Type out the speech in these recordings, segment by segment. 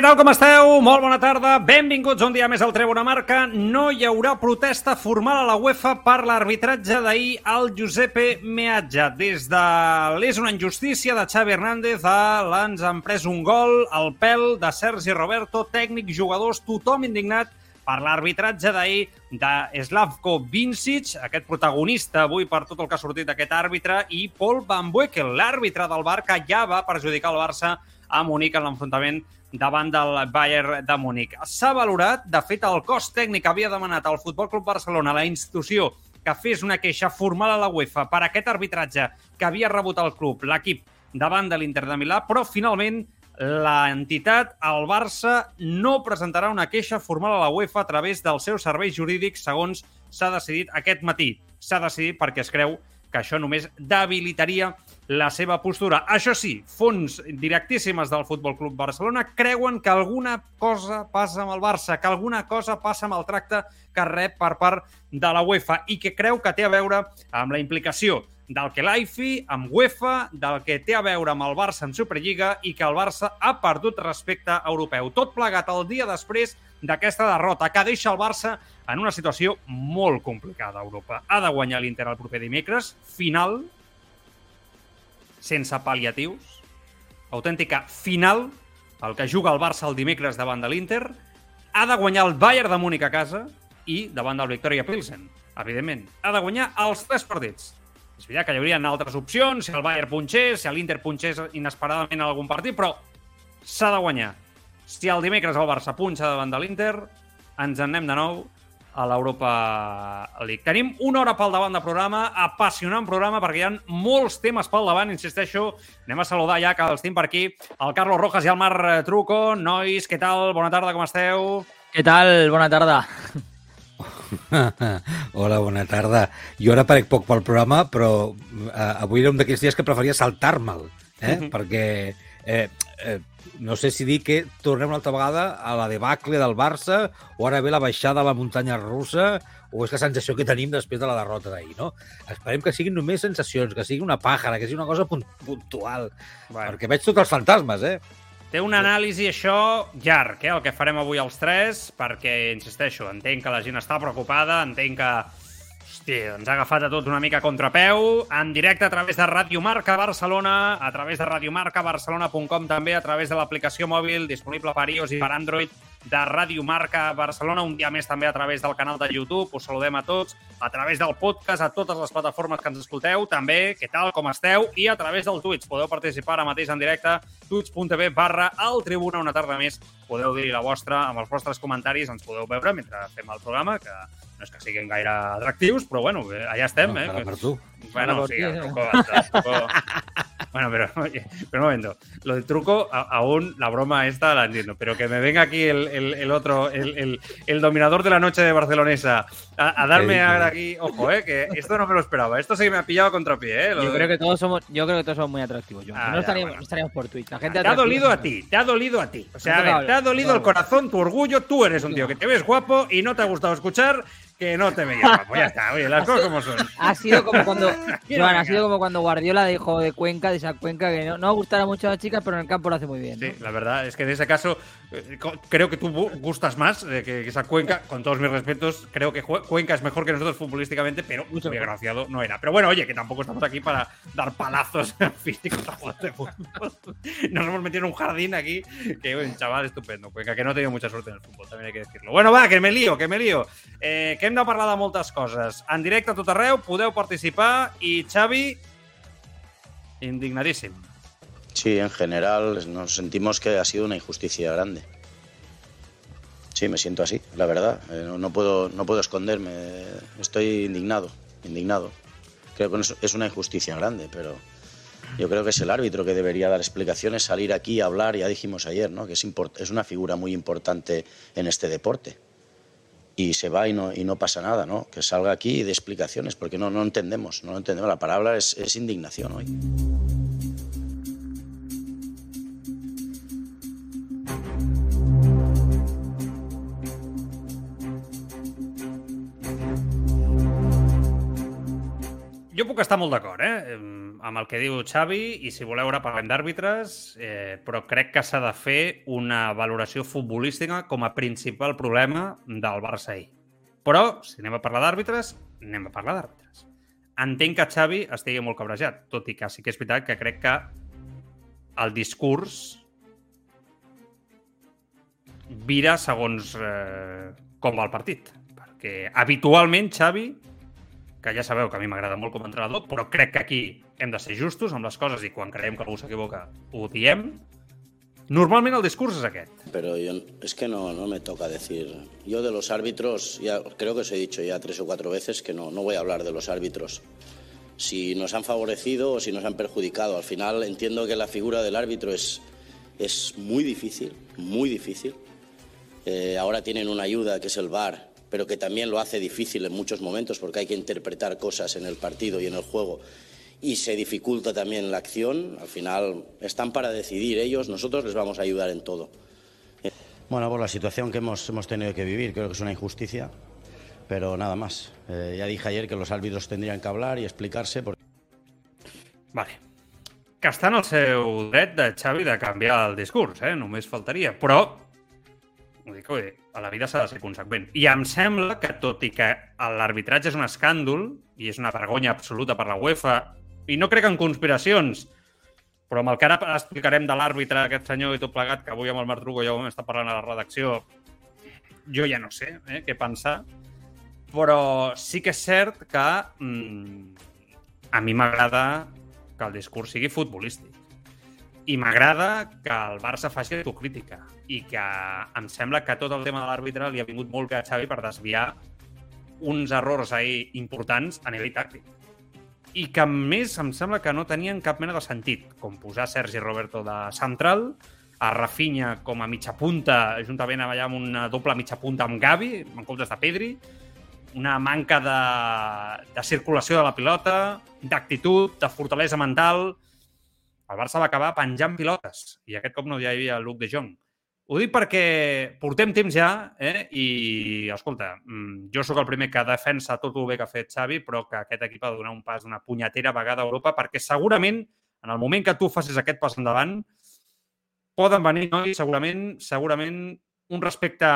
Tal, com esteu? Molt bona tarda. Benvinguts un dia més al Tribuna Marca. No hi haurà protesta formal a la UEFA per l'arbitratge d'ahir al Giuseppe Meazza. Des de l'és una injustícia de Xavi Hernández a l'ens han pres un gol al pèl de Sergi Roberto, tècnic, jugadors, tothom indignat per l'arbitratge d'ahir de Slavko Vincic, aquest protagonista avui per tot el que ha sortit d'aquest àrbitre, i Paul Van Boekel, l'àrbitre del Barça, que ja va perjudicar el Barça a Munic en l'enfrontament davant del Bayern de Múnich. S'ha valorat, de fet, el cost tècnic havia demanat al Futbol Club Barcelona, la institució, que fes una queixa formal a la UEFA per aquest arbitratge que havia rebut el club, l'equip, davant de l'Inter de Milà, però finalment l'entitat, el Barça, no presentarà una queixa formal a la UEFA a través dels seus serveis jurídics, segons s'ha decidit aquest matí. S'ha decidit perquè es creu que això només debilitaria la seva postura. Això sí, fons directíssimes del Futbol Club Barcelona creuen que alguna cosa passa amb el Barça, que alguna cosa passa amb el tracte que rep per part de la UEFA i que creu que té a veure amb la implicació del que l'AIFI, amb UEFA, del que té a veure amb el Barça en Superliga i que el Barça ha perdut respecte europeu. Tot plegat el dia després d'aquesta derrota que deixa el Barça en una situació molt complicada a Europa. Ha de guanyar l'Inter el proper dimecres, final, sense pal·liatius, autèntica final, el que juga el Barça el dimecres davant de l'Inter, ha de guanyar el Bayern de Múnich a casa i davant del Victoria Pilsen, evidentment. Ha de guanyar els tres partits. És veritat que hi haurien altres opcions, si el Bayern punxés, si l'Inter punxés inesperadament en algun partit, però s'ha de guanyar. Si el dimecres el Barça punxa davant de l'Inter, ens en anem de nou a l'Europa League. Tenim una hora pel davant de programa, apassionant programa, perquè hi ha molts temes pel davant, insisteixo. Anem a saludar ja, que els tinc per aquí, el Carlos Rojas i el Marc Truco. Nois, què tal? Bona tarda, com esteu? Què tal? Bona tarda. Hola, bona tarda. Jo ara aparec poc pel programa, però eh, avui era un d'aquells dies que preferia saltar-me'l, eh? perquè eh, eh, no sé si dir que tornem una altra vegada a la debacle del Barça o ara ve la baixada a la muntanya russa o és la sensació que tenim després de la derrota d'ahir, no? Esperem que siguin només sensacions, que sigui una pàjara, que sigui una cosa puntual, bueno. perquè veig tots els fantasmes, eh? Té un anàlisi, això, llarg, eh, el que farem avui els tres, perquè, insisteixo, entenc que la gent està preocupada, entenc que Hosti, ens ha agafat a tots una mica contrapeu, en directe a través de Ràdio Marca Barcelona, a través de radiomarcabarcelona.com, també a través de l'aplicació mòbil disponible per iOS i per Android de Ràdio Marca Barcelona, un dia més també a través del canal de YouTube, us saludem a tots, a través del podcast, a totes les plataformes que ens escolteu, també, què tal, com esteu, i a través del Twitch. Podeu participar ara mateix en directe, twitch.tv barra el Tribuna, una tarda més. Podeu dir la vostra, amb els vostres comentaris, ens podeu veure mentre fem el programa, que no és que siguin gaire atractius, però bueno, allà estem, no, eh? per tu. Bueno, sí, el truco, el truco... Bueno, pero, oye, pero un momento. Lo del truco, a, aún la broma esta la entiendo, pero que me venga aquí el, el, el otro, el, el, el, dominador de la noche de Barcelonesa, a, a darme ahora aquí, ojo, eh, que esto no me lo esperaba. Esto sí que me ha pillado a contrapié, eh. Yo de... creo que todos somos, yo creo que todos somos muy atractivos, John. Ah, no, ya, estaríamos, bueno. no, estaríamos, por Twitch. La gente te ha dolido a ti, te ha dolido a ti. O sea, a ver, te ha dolido el corazón, tu orgullo, tú eres un tío que te ves guapo y no te ha gustado escuchar que no te veía guapo. Ya está, oye, las cosas como son. Ha sido como cuando, Joan, ha sido como cuando Guardiola dijo de Cuenca, de esa Cuenca, que no, no gustará mucho a las chicas, pero en el campo lo hace muy bien. ¿no? Sí, la verdad es que en ese caso eh, creo que tú gustas más eh, que, que, esa Cuenca, con todos mis respetos, creo que Cuenca es mejor que nosotros futbolísticamente, pero mucho muy agraciado no era. Pero bueno, oye, que tampoco estamos aquí para dar palazos físicos a jugadores de fútbol. Nos hemos metido en un jardín aquí, que un chaval estupendo, Cuenca, que no ha tenido mucha suerte en el fútbol, también hay que decirlo. Bueno, va, que me lío, que me lío. Eh, que hem de parlar de moltes coses. En directe a tot arreu, podeu participar i Xavi, indignadíssim. Sí, en general nos sentimos que ha sido una injusticia grande. Sí, me siento así, la verdad. Eh, no, no, puedo, no puedo esconderme. Estoy indignado, indignado. Creo que es una injusticia grande, pero yo creo que es el árbitro que debería dar explicaciones, salir aquí a hablar, ya dijimos ayer, ¿no? que es, es una figura muy importante en este deporte y se va y no, pasa nada, ¿no? Que salga aquí y dé explicaciones, porque no, entendemos, no entendemos. La palabra es, indignación hoy. Jo puc estar molt d'acord, eh? Em- amb el que diu Xavi i si voleu ara parlem d'àrbitres, eh, però crec que s'ha de fer una valoració futbolística com a principal problema del Barça ahir. Però, si anem a parlar d'àrbitres, anem a parlar d'àrbitres. Entenc que Xavi estigui molt cabrejat, tot i que sí que és veritat que crec que el discurs vira segons eh, com va el partit. Perquè habitualment Xavi, que ja sabeu que a mi m'agrada molt com a entrenador, però crec que aquí hem de ser justos amb les coses i quan creiem que algú s'equivoca ho diem, Normalment el discurs es aquest. Pero yo, es que no, no me toca decir. Yo de los árbitros, ya creo que os he dicho ya tres o cuatro veces que no, no voy a hablar de los árbitros. Si nos han favorecido o si nos han perjudicado. Al final entiendo que la figura del árbitro es, es muy difícil, muy difícil. Eh, ahora tienen una ayuda que es el VAR, pero que también lo hace difícil en muchos momentos porque hay que interpretar cosas en el partido y en el juego y se dificulta también la acción. Al final están para decidir ellos, nosotros les vamos a ayudar en todo. Bueno, por la situación que hemos, hemos tenido que vivir, creo que es una injusticia, pero nada más. Eh, ya dije ayer que los árbitros tendrían que hablar y explicarse. Porque... Vale. Que està en el seu dret de Xavi de canviar el discurs, eh? només faltaria. Però, ho dic, oi, a la vida s'ha de ser conseqüent. I em sembla que, tot i que l'arbitratge és un escàndol i és una vergonya absoluta per la UEFA i no crec en conspiracions, però amb el que ara explicarem de l'àrbitre, aquest senyor i tot plegat, que avui amb el Marc Truco ja ho està parlant a la redacció, jo ja no sé eh, què pensar, però sí que és cert que mm, a mi m'agrada que el discurs sigui futbolístic. I m'agrada que el Barça faci autocrítica i que em sembla que tot el tema de l'àrbitre li ha vingut molt bé a Xavi per desviar uns errors ahir importants a nivell tàctic. I que més em sembla que no tenien cap mena de sentit, com posar Sergi Roberto de central, a Rafinha com a mitja punta, juntament allà amb una doble mitja punta amb Gavi, en comptes de Pedri, una manca de, de circulació de la pilota, d'actitud, de fortalesa mental... El Barça va acabar penjant pilotes, i aquest cop no hi havia Luc de Jong. Ho dic perquè portem temps ja eh? i, escolta, mm, jo sóc el primer que defensa tot el bé que ha fet Xavi, però que aquest equip ha de donar un pas d'una punyetera vegada a Europa, perquè segurament, en el moment que tu facis aquest pas endavant, poden venir, nois, segurament, segurament un respecte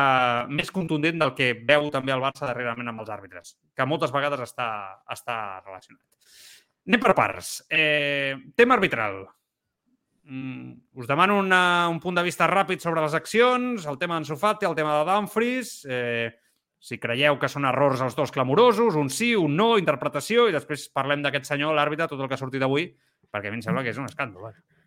més contundent del que veu també el Barça darrerament amb els àrbitres, que moltes vegades està, està relacionat. Anem per parts. Eh, tema arbitral. Mm, us demano una, un punt de vista ràpid sobre les accions, el tema d'en Sofati, el tema de Dumfries, eh, si creieu que són errors els dos clamorosos, un sí, un no, interpretació, i després parlem d'aquest senyor, l'àrbitre, tot el que ha sortit avui, perquè a mi em sembla que és un escàndol. Eh?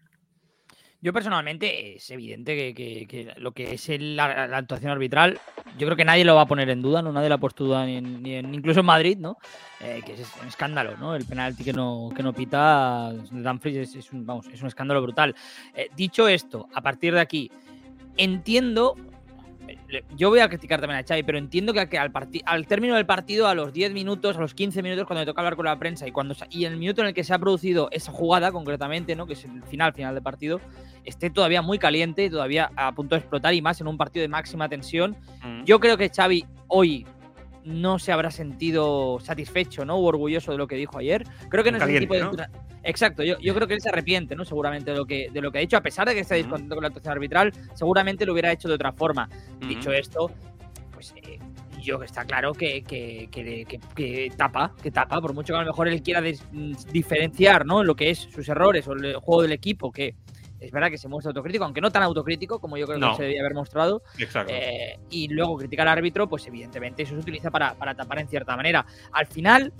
Yo personalmente es evidente que, que, lo que es el, la, la, actuación arbitral, yo creo que nadie lo va a poner en duda, no nadie lo ha ni, en, ni en, incluso en Madrid, ¿no? Eh, que es un escándalo, ¿no? El penalti que no, que no pita Dumfries es, es, un, vamos, es un escándalo brutal. Eh, dicho esto, a partir de aquí, entiendo yo voy a criticar también a Xavi, pero entiendo que al, al término del partido, a los 10 minutos, a los 15 minutos, cuando me toca hablar con la prensa y cuando y en el minuto en el que se ha producido esa jugada, concretamente, ¿no? que es el final, final del partido, esté todavía muy caliente y todavía a punto de explotar y más en un partido de máxima tensión. Mm. Yo creo que Xavi hoy no se habrá sentido satisfecho, ¿no? O orgulloso de lo que dijo ayer. Creo que no Caliente, es el tipo de. ¿no? Exacto, yo, yo, creo que él se arrepiente, ¿no? Seguramente de lo que, de lo que ha dicho, a pesar de que esté descontento con la actuación arbitral, seguramente lo hubiera hecho de otra forma. Uh -huh. Dicho esto, pues eh, yo está claro que, que, que, que, tapa, que tapa, por mucho que a lo mejor él quiera diferenciar, ¿no? Lo que es sus errores o el juego del equipo, que es verdad que se muestra autocrítico, aunque no tan autocrítico como yo creo no. que se debía haber mostrado. Eh, y luego criticar al árbitro, pues evidentemente eso se utiliza para, para, tapar en cierta manera. Al final,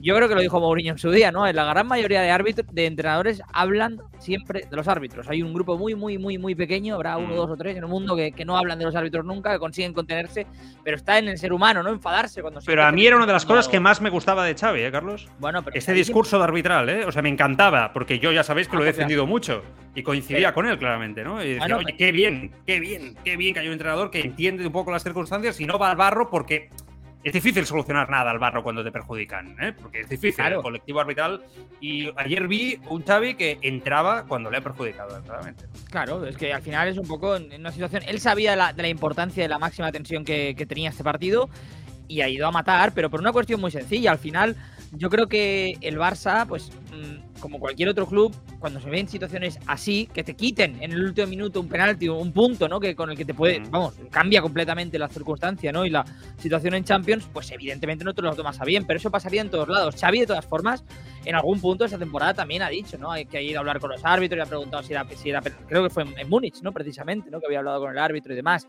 yo creo que lo dijo Mourinho en su día, ¿no? La gran mayoría de árbitros, de entrenadores hablan siempre de los árbitros. Hay un grupo muy, muy, muy, muy pequeño, habrá uno, mm. dos o tres en el mundo que, que, no hablan de los árbitros nunca, que consiguen contenerse, pero está en el ser humano, ¿no? Enfadarse cuando se Pero a mí era una de las cosas que más me gustaba de Xavi, ¿eh, Carlos? Bueno, pero este discurso de arbitral, ¿eh? O sea, me encantaba, porque yo ya sabéis que ah, lo he defendido mucho y coincidía pero... con él claramente, ¿no? Y decía, bueno, oye, qué bien, qué bien, qué bien que hay un entrenador que entiende un poco las circunstancias y no va al barro porque es difícil solucionar nada al barro cuando te perjudican, ¿eh? porque es difícil claro. el colectivo arbitral. Y ayer vi un Xavi que entraba cuando le ha perjudicado, claramente. Claro, es que al final es un poco en una situación. Él sabía de la, de la importancia de la máxima tensión que, que, tenía este partido y ha ido a matar, pero por una cuestión muy sencilla. Al final, yo creo que el Barça, pues mm, como cualquier otro club, cuando se ven situaciones así, que te quiten en el último minuto un penalti o un punto, ¿no? Que con el que te puede, vamos, cambia completamente la circunstancia, ¿no? Y la situación en Champions, pues evidentemente no te lo tomas a bien, pero eso pasaría en todos lados. Xavi, de todas formas, en algún punto de esta temporada también ha dicho, ¿no? Hay que ir a hablar con los árbitros y ha preguntado si era, si era creo que fue en, en Múnich, ¿no? Precisamente, ¿no? Que había hablado con el árbitro y demás.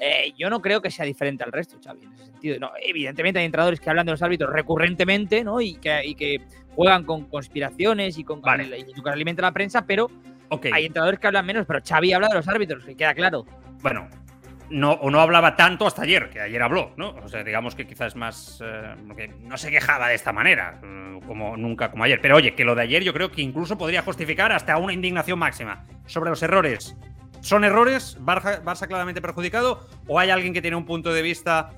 Eh, yo no creo que sea diferente al resto, Xavi, en ese sentido. No, evidentemente hay entrenadores que hablan de los árbitros recurrentemente, ¿no? Y que, y que juegan con conspiraciones y con, Vale. y que alimenta la prensa, pero hay entrenadores que hablan menos, pero Xavi habla de los árbitros, que queda claro. bueno, no, o no hablaba tanto hasta ayer, que ayer habló, ¿no? O sea, digamos que quizás más. eh, que no se quejaba de esta manera, eh, como nunca como ayer. Pero oye, que lo de ayer yo creo que incluso podría justificar hasta una indignación máxima sobre los errores. ¿Son errores? ¿Barça, Barça claramente perjudicado? ¿O hay alguien que tiene un punto de vista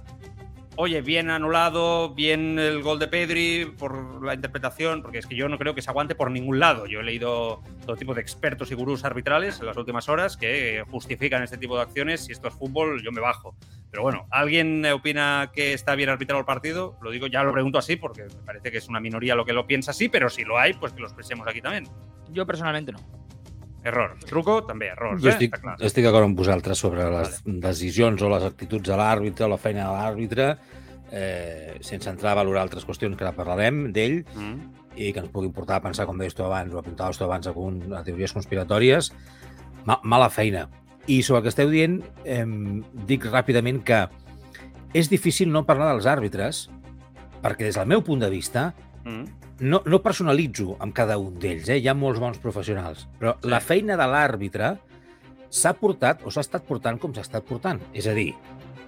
oye, bien anulado, bien el gol de Pedri por la interpretación, porque es que yo no creo que se aguante por ningún lado. Yo he leído todo tipo de expertos y gurús arbitrales en las últimas horas que justifican este tipo de acciones. Si esto es fútbol, yo me bajo. Pero bueno, ¿alguien opina que está bien arbitrado el partido? Lo digo, ya lo pregunto así, porque me parece que es una minoría lo que lo piensa así, pero si lo hay, pues que lo expresemos aquí también. Yo personalmente no. Error. Truco, també error. Jo eh? estic, Està clar. estic d'acord amb vosaltres sobre les decisions o les actituds de l'àrbitre, la feina de l'àrbitre, eh, sense entrar a valorar altres qüestions que ara parlarem d'ell Mm. i que ens puguin portar a pensar, com deies tu abans, o apuntaves tu abans, a, un, a teories conspiratòries, ma, mala feina. I sobre el que esteu dient, eh, dic ràpidament que és difícil no parlar dels àrbitres, perquè des del meu punt de vista Mm. No, no personalitzo amb cada un d'ells, eh? hi ha molts bons professionals, però la feina de l'àrbitre s'ha portat o s'ha estat portant com s'ha estat portant. És a dir,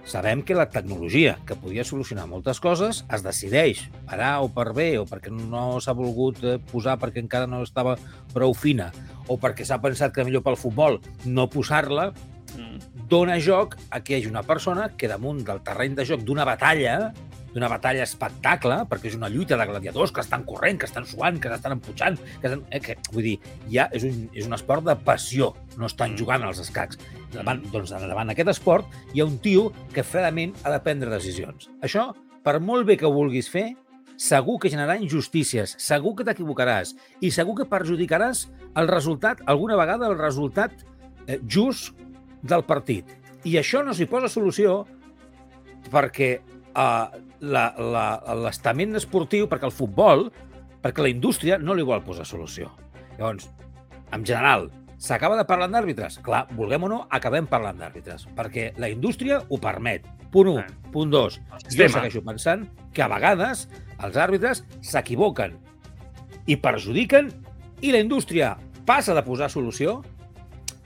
sabem que la tecnologia, que podia solucionar moltes coses, es decideix per A o per B, o perquè no s'ha volgut eh, posar perquè encara no estava prou fina, o perquè s'ha pensat que millor pel futbol no posar-la, Mm. dona joc a que hi hagi una persona que damunt del terreny de joc d'una batalla, d'una batalla espectacle, perquè és una lluita de gladiadors que estan corrent, que estan suant, que s'estan empujant, que, estan, eh, que vull dir, ja és un, és un esport de passió, no estan Mm. jugant als escacs. Davant, doncs davant d'aquest esport hi ha un tio que fredament ha de prendre decisions. Això, per molt bé que ho vulguis fer, segur que generarà injustícies, segur que t'equivocaràs i segur que perjudicaràs el resultat, alguna vegada el resultat eh, just del partit. I això no s'hi posa solució perquè uh, l'estament esportiu, perquè el futbol, perquè la indústria no li vol posar solució. Llavors, en general, s'acaba de parlar d'àrbitres? Clar, vulguem o no, acabem parlant d'àrbitres, perquè la indústria ho permet. Punt 1. Eh. Punt 2. Jo segueixo pensant que a vegades els àrbitres s'equivoquen i perjudiquen i la indústria passa de posar solució,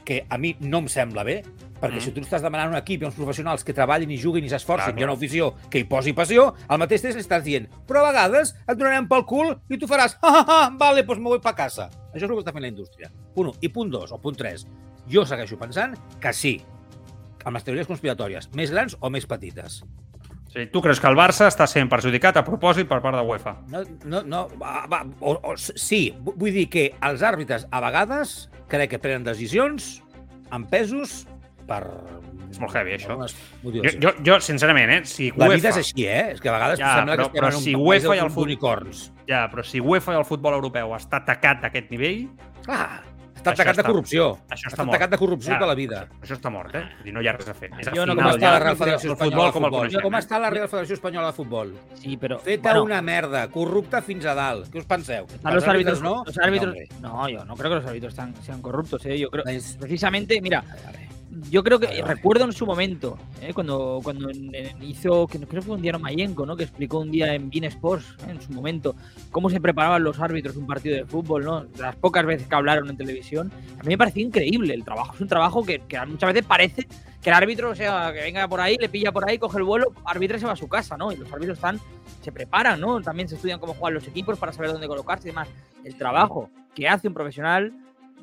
que a mi no em sembla bé, perquè Mm. si tu estàs demanant un equip i uns professionals que treballin i juguin i s'esforcin Clar, i una afició que hi posi passió, al mateix temps li estàs dient però a vegades et donarem pel cul i tu faràs ah, ah, ah, vale, doncs me voy pa casa. Això és el que està fent la indústria. Punt 1. I punt 2, o punt 3. Jo segueixo pensant que sí, amb les teories conspiratòries, més grans o més petites. Sí, tu creus que el Barça està sent perjudicat a propòsit per part de UEFA? No, no, no va, va, o, o, sí, vu- vull dir que els àrbitres a vegades crec que prenen decisions amb pesos per... És molt heavy, això. Jo, jo, jo sincerament, eh, si La UEFA... vida és així, eh? És que a vegades Ja, sembla però- que estem però en un si país UEFA de i el fut- unicorns. Ja, però si UEFA i el futbol europeu està atacat d'aquest nivell, Clar, està Això atacat de corrupció. això està atacat de corrupció Ja. tota la vida. això està mort, eh? Vull dir, no hi ha res a fer. És Jo no Com està la Real Federació Espanyola futbol de Futbol? coneixem. Com eh? està la Real Federació Espanyola de Futbol? Sí, pero. Feta bueno, una merda, corrupta fins a dalt. Què us penseu? a los árbitros, no? los árbitros, No, hombre. no, yo no creo que los árbitros sean, corruptos, ¿eh? Yo creo, Es- precisamente, mira. Yo creo que recuerdo en su momento, ¿eh? cuando, cuando hizo, que no- creo que fue un día no Mayenko, ¿no? Que explicó un día en Bein Sports, ¿eh? en su momento, cómo se preparaban los árbitros un partido de fútbol, ¿no? Las pocas veces que hablaron en televisión, a mí me pareció increíble el trabajo. Es un trabajo que, que muchas veces parece que el árbitro, o sea, que venga por ahí, le pilla por ahí, coge el vuelo, arbitra y se va a su casa, ¿no? Y los árbitros están, se preparan, ¿no? También se estudian cómo juegan los equipos para saber dónde colocarse y demás. El trabajo que hace un profesional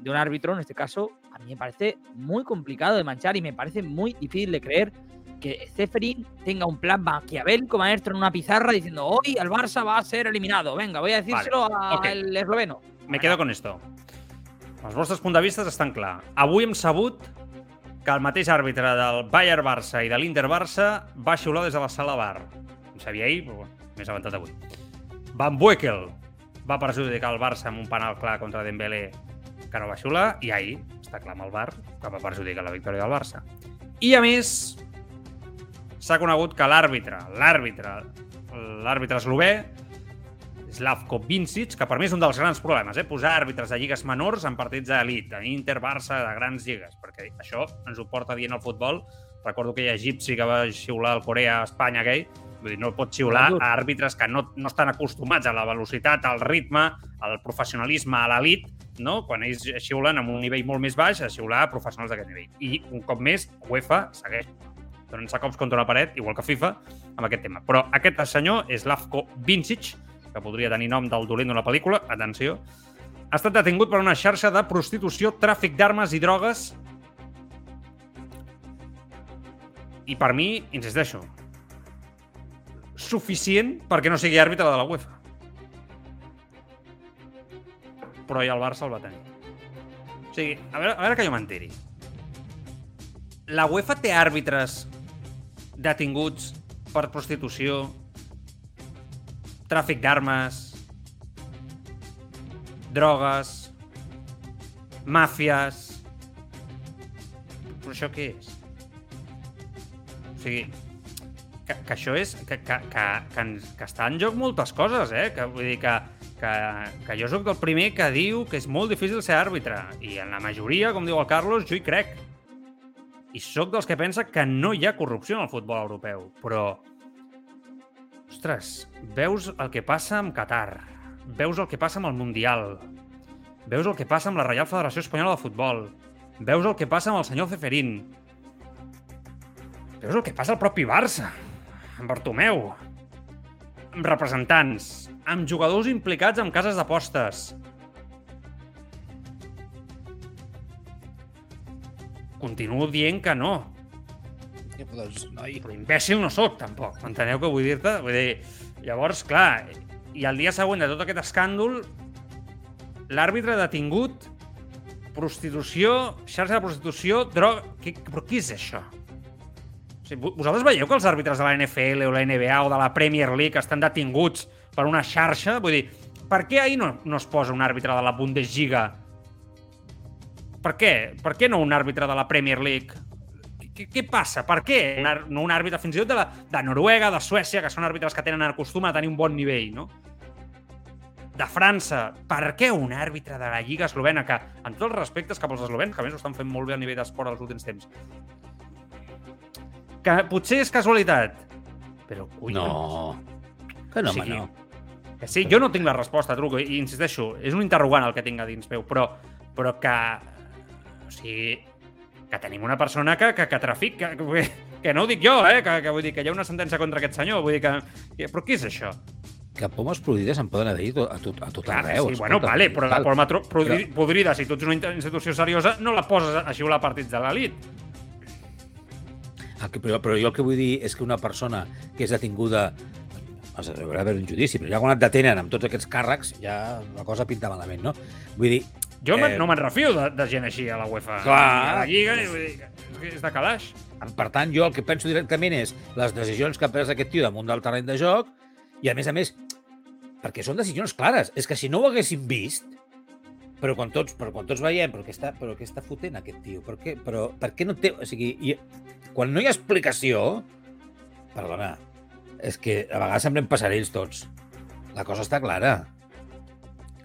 de un árbitro, en este caso, a mí me parece muy complicado de manchar y me parece muy difícil de creer que Zeferin tenga un plan maquiavélico maestro en una pizarra diciendo hoy el Barça va a ser eliminado. Venga, voy a decírselo al esloveno. Me quedo con esto. Els vostres punts de vista estan clar. Avui hem sabut que el mateix àrbitre del Bayern Barça i de l'Inter Barça va xiular des de la sala bar. Ho sabia ahir, però m'he assabentat avui. Van Boekel va perjudicar el Barça amb un penal clar contra Dembélé que no va xiular i ahir està clar amb el Bar que va perjudicar la victòria del Barça. I a més s'ha conegut que l'àrbitre, l'àrbitre, l'àrbitre eslové Slavko Vincic, que per mi és un dels grans problemes, eh? posar àrbitres de lligues menors en partits d'elit, de Inter, Barça, de grans lligues, perquè això ens ho porta dient el futbol. Recordo que hi ha egipci que va xiular el Corea a Espanya aquell, vull dir, no pot xiular a àrbitres que no, no estan acostumats a la velocitat, al ritme, al professionalisme, a l'elit, no? quan ells xiulen amb un nivell molt més baix, a xiular a professionals d'aquest nivell. I un cop més, UEFA segueix donant-se cops contra una paret, igual que FIFA, amb aquest tema. Però aquest senyor és Lavko Vincic, que podria tenir nom del dolent d'una pel·lícula, atenció, ha estat detingut per una xarxa de prostitució, tràfic d'armes i drogues i per mi, insisteixo, suficient perquè no sigui àrbitre de la UEFA. Però ja el Barça el va tenir. O sigui, a veure, a veure que jo m'enteri. La UEFA té àrbitres detinguts per prostitució, tràfic d'armes, drogues, màfies... Però això què és? O sigui, que, que això és... Que, que, que, que, que està en joc moltes coses, eh? Que, vull dir que, que, que jo sóc el primer que diu que és molt difícil ser àrbitre. I en la majoria, com diu el Carlos, jo hi crec. I sóc dels que pensa que no hi ha corrupció en el futbol europeu. Però Ostres, veus el que passa amb Qatar, veus el que passa amb el Mundial, veus el que passa amb la Reial Federació Espanyola de Futbol, veus el que passa amb el senyor Ceferín, veus el que passa al propi Barça, amb Bartomeu, amb representants, amb jugadors implicats en cases d'apostes. Continuo dient que no, doncs, noi... Però imbècil no sóc, tampoc. Enteneu què vull dir-te? Vull dir, llavors, clar, i el dia següent de tot aquest escàndol, l'àrbitre detingut, prostitució, xarxa de prostitució, droga... Què, però què és això? Sigui, vosaltres veieu que els àrbitres de la NFL o la NBA o de la Premier League estan detinguts per una xarxa? Vull dir, per què ahir no, no es posa un àrbitre de la Bundesliga? Per què? Per què no un àrbitre de la Premier League? què, què passa? Per què? Un, un àrbitre fins i tot de, la, de Noruega, de Suècia, que són àrbitres que tenen el costum a tenir un bon nivell, no? De França, per què un àrbitre de la Lliga Eslovena, que, amb tots els respectes cap als eslovens, que a més ho estan fent molt bé a nivell d'esport els últims temps, que potser és casualitat, però collons... No, que no, o sigui, home, no. Que sí, jo no tinc la resposta, truco, i insisteixo, és un interrogant el que tinc a dins meu, però, però que... O sigui, que tenim una persona que, que, que trafica, que, que no ho dic jo, eh? que, que vull dir que hi ha una sentència contra aquest senyor, vull dir que... que però què és això? Que pomes podrides en poden haver a tot, a tot Clar, arreu. Sí, bueno, vale, però la poma podrida, si tu ets una institució seriosa, no la poses a xiular partits de l'elit. Però, però jo el que vull dir és que una persona que és detinguda es haurà d'haver un judici, però ja quan et detenen amb tots aquests càrrecs, ja la cosa pinta malament, no? Vull dir, jo eh... no me'n refio de, de gent així a la UEFA. Clar. A la Lliga, vull dir, és de calaix. Per tant, jo el que penso directament és les decisions que ha pres aquest tio damunt del terreny de joc i, a més a més, perquè són decisions clares. És que si no ho haguéssim vist, però quan tots, però quan tots veiem, però què està, però què està fotent aquest tio? Per què, però, per què no té... O sigui, i, quan no hi ha explicació, perdona, és que a vegades semblem passarells tots. La cosa està clara.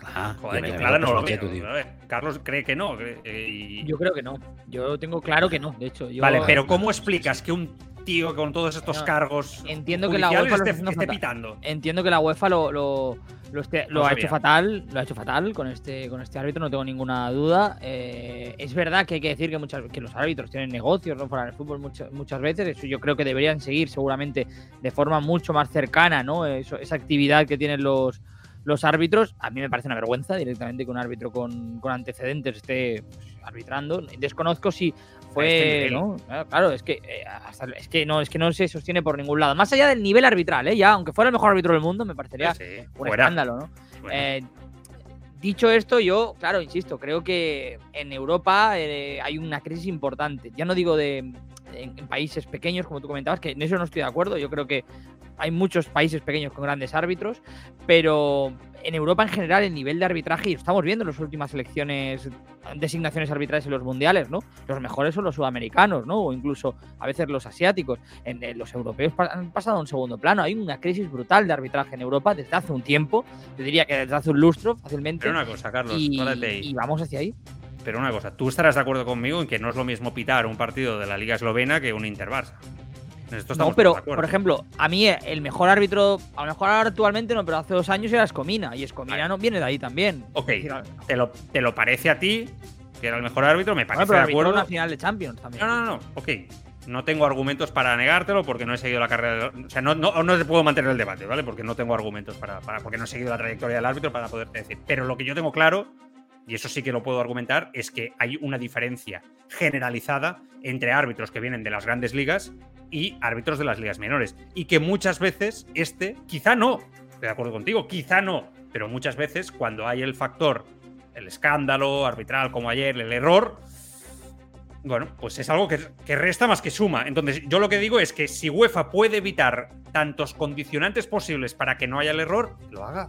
Ah, Joder, yo claro no lo veo. Carlos cree que no. Y... Yo creo que no. Yo tengo claro que no, de hecho. Yo... Vale, pero ¿cómo explicas que un tío con todos estos no, cargos entiendo que la UEFA esté, esté pitando? Entiendo que la UEFA lo, lo, lo, esté, lo ha hecho fatal, lo ha hecho fatal con este, con este árbitro, no tengo ninguna duda. Eh, es verdad que hay que decir que, muchas, que los árbitros tienen negocios ¿no? para el fútbol muchas, muchas veces, eso yo creo que deberían seguir seguramente de forma mucho más cercana, ¿no? Eso, esa actividad que tienen los los árbitros, a mí me parece una vergüenza directamente que un árbitro con, con antecedentes esté pues, arbitrando. Desconozco si fue, este ¿no? Claro, es que eh, es que no es que no se sostiene por ningún lado. Más allá del nivel arbitral, ¿eh? ya aunque fuera el mejor árbitro del mundo, me parecería sí, un escándalo, ¿no? Eh, dicho esto, yo, claro, insisto, creo que en Europa eh, hay una crisis importante. Ya no digo de en, en, países pequeños, como tú comentabas, que en eso no estoy de acuerdo. Yo creo que hay muchos países pequeños con grandes árbitros, pero en Europa en general el nivel de arbitraje, y lo estamos viendo en las últimas elecciones, designaciones arbitrales en los mundiales, ¿no? Los mejores son los sudamericanos, ¿no? O incluso a veces los asiáticos. En, en los europeos han pasado a un segundo plano. Hay una crisis brutal de arbitraje en Europa desde hace un tiempo, yo diría que desde hace un lustro fácilmente. Pero una cosa, Carlos, y, y vamos hacia ahí. Pero una cosa, tú estarás de acuerdo conmigo en que no es lo mismo pitar un partido de la Liga Eslovena que un Inter-Barça. No, pero, de por ejemplo, a mí el mejor árbitro, a lo mejor actualmente no, pero hace dos años era Escomina, y Escomina Vale. no viene de ahí también. Ok, ¿te lo, ¿te lo parece a ti que era el mejor árbitro? Me bueno, parece pero de acuerdo. una final de Champions también. No, no, no, ok. No tengo argumentos para negártelo porque no he seguido la carrera. O sea, no, no, no te puedo mantener el debate, ¿vale? Porque no tengo argumentos para, para- Porque no he seguido la trayectoria del árbitro para poderte decir. Pero lo que yo tengo claro, y eso sí que lo puedo argumentar, es que hay una diferencia generalizada entre árbitros que vienen de las grandes ligas y árbitros de las ligas menores. Y que muchas veces este, quizá no, de acuerdo contigo, quizá no, pero muchas veces cuando hay el factor, el escándalo arbitral como ayer, el error, bueno, pues es algo que, que resta más que suma. Entonces, yo lo que digo es que si UEFA puede evitar tantos condicionantes posibles para que no haya el error, lo haga.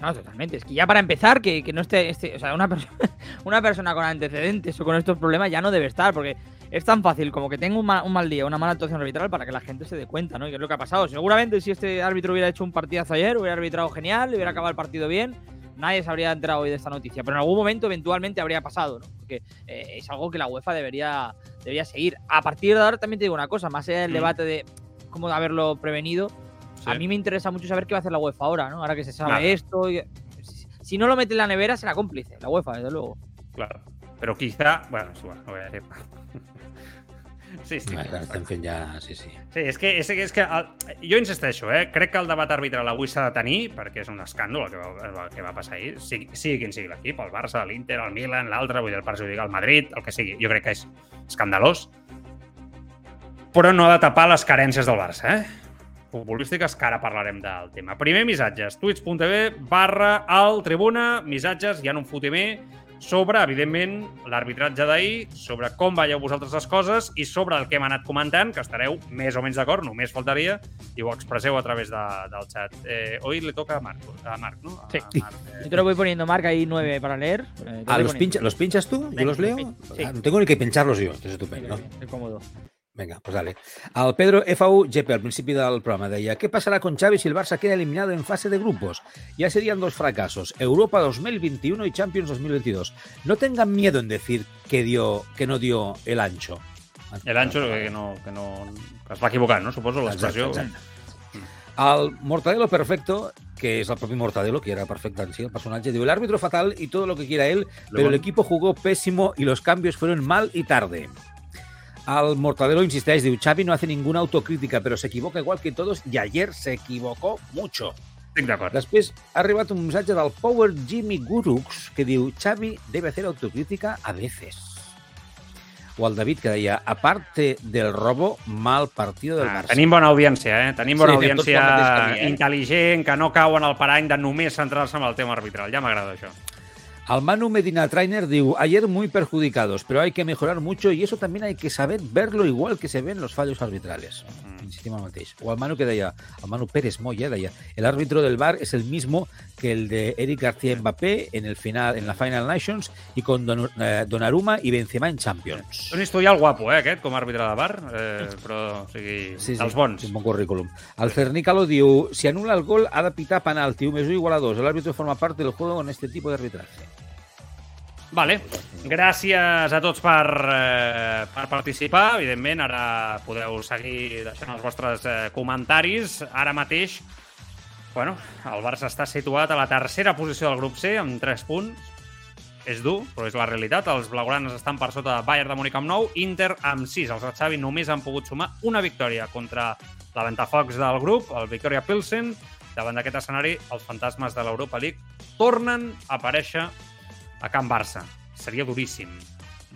No, totalmente. Es que ya para empezar, que, que no esté, esté- o sea, una, perso- una persona con antecedentes o con estos problemas ya no debe estar, porque es tan fácil como que tenga un, ma- un mal día, una mala actuación arbitral para que la gente se dé cuenta, ¿no? Y que es lo que ha pasado. Seguramente si este árbitro hubiera hecho un partidazo ayer, hubiera arbitrado genial, hubiera acabado el partido bien, nadie se habría enterado hoy de esta noticia. Pero en algún momento, eventualmente, habría pasado, ¿no? Porque eh, es algo que la UEFA debería, debería seguir. A partir de ahora también te digo una cosa, más allá del Mm. debate de cómo haberlo prevenido, a mí me interesa mucho saber qué va a hacer la UEFA ahora, ¿no? Ahora que se sabe Claro. esto. y- si- Si no lo mete en la nevera, será cómplice, la UEFA, desde luego. Claro. Pero quizá. Bueno, sí, bueno, no voy a decir. Sí, sí. Estem fent ja... Sí, sí. Sí, és que, és, que- és que el, jo insisteixo, eh? crec que el debat arbitral avui s'ha de tenir, perquè és un escàndol el que va, el que va passar ahir, sigui, sigui quin sigui l'equip, el Barça, l'Inter, el Milan, l'altre, vull dir, el perjudicar el Madrid, el que sigui. Jo crec que és escandalós, però no ha de tapar les carències del Barça, eh? Futbolístiques, que ara parlarem del tema. Primer, missatges. twitch.tv barra al tribuna, missatges, hi ha un fotimer sobre, evidentment, l'arbitratge d'ahir, sobre com veieu vosaltres les coses i sobre el que hem anat comentant, que estareu més o menys d'acord, només faltaria, i ho expresseu a través de, del xat. Eh, hoy le toca a Marc, a Marc ¿no? A Sí. Marc, eh, Yo te lo voy poniendo, marca ahí nueve para leer. eh, Ah, ¿los, pincha, ¿los pinchas tú? ¿Yo los leo? sí. Ah, no tengo ni que pincharlos yo, esto es estupendo. qué cómodo. Venga, pues dale. Al Pedro FU GP al principio del programa deia ¿Qué pasará con Xavi si el Barça queda eliminado en fase de grupos? Ya serían dos fracasos, Europa 2021 y Champions 2022. No tengan miedo en decir que, dio, que no dio el ancho. el ancho que no, que no... Que es va equivocar, no? Suposo l'expressió. El Mortadelo Perfecto, que es el propio Mortadelo, que era perfecto en sí el personaje, diu, el árbitro fatal y todo lo que quiera él, pero el equipo jugó pésimo y los cambios fueron mal y tarde. Al Mortadelo insisteix, diu, Xavi no hace ninguna autocrítica, pero se equivoca igual que todos y ayer se equivocó mucho. Estic d'acord. Després ha arribat un missatge del Power Jimmy Gurux que diu Xavi debe hacer autocrítica a veces. O el David que deia, aparte del robo, mal partido del Ah, Barça. tenim bona audiència, eh? Tenim bona Sí, audiència camí, eh? intel·ligent, que no cau en el parany de només centrar-se en el tema arbitral. Ja m'agrada això. Al Manu Medina Trainer diu, ayer muy perjudicados, pero hay que mejorar mucho y eso también hay que saber verlo igual que se ven los fallos arbitrales. Mm. Insistim al mateix. O al Manu que deia, al Manu Pérez Moya deia, el árbitro del VAR es el mismo que el de Eric García Mbappé en el final en la Final Nations y con Don, eh, Donnarumma y Benzema en Champions. Un historial guapo, eh, aquest, com a àrbitre de bar, eh, però, o sigui, Sí, sí, dels bons. Un bon currículum. El Cernícalo diu, si anula el gol ha de pitar penalti, un més un igual a dos. El árbitro forma parte del juego en este tipo de arbitraje. Vale. Gràcies a tots per, eh, per participar. Evidentment, ara podeu seguir deixant els vostres eh, comentaris. Ara mateix, bueno, el Barça està situat a la tercera posició del grup C, amb 3 punts. És dur, però és la realitat. Els blaugranes estan per sota de Bayern de Múnich amb 9, Inter amb 6. Els de Xavi només han pogut sumar una victòria contra la Ventafocs del grup, el Victoria Pilsen. Davant d'aquest escenari, els fantasmes de l'Europa League tornen a aparèixer a Can Barça. Seria duríssim.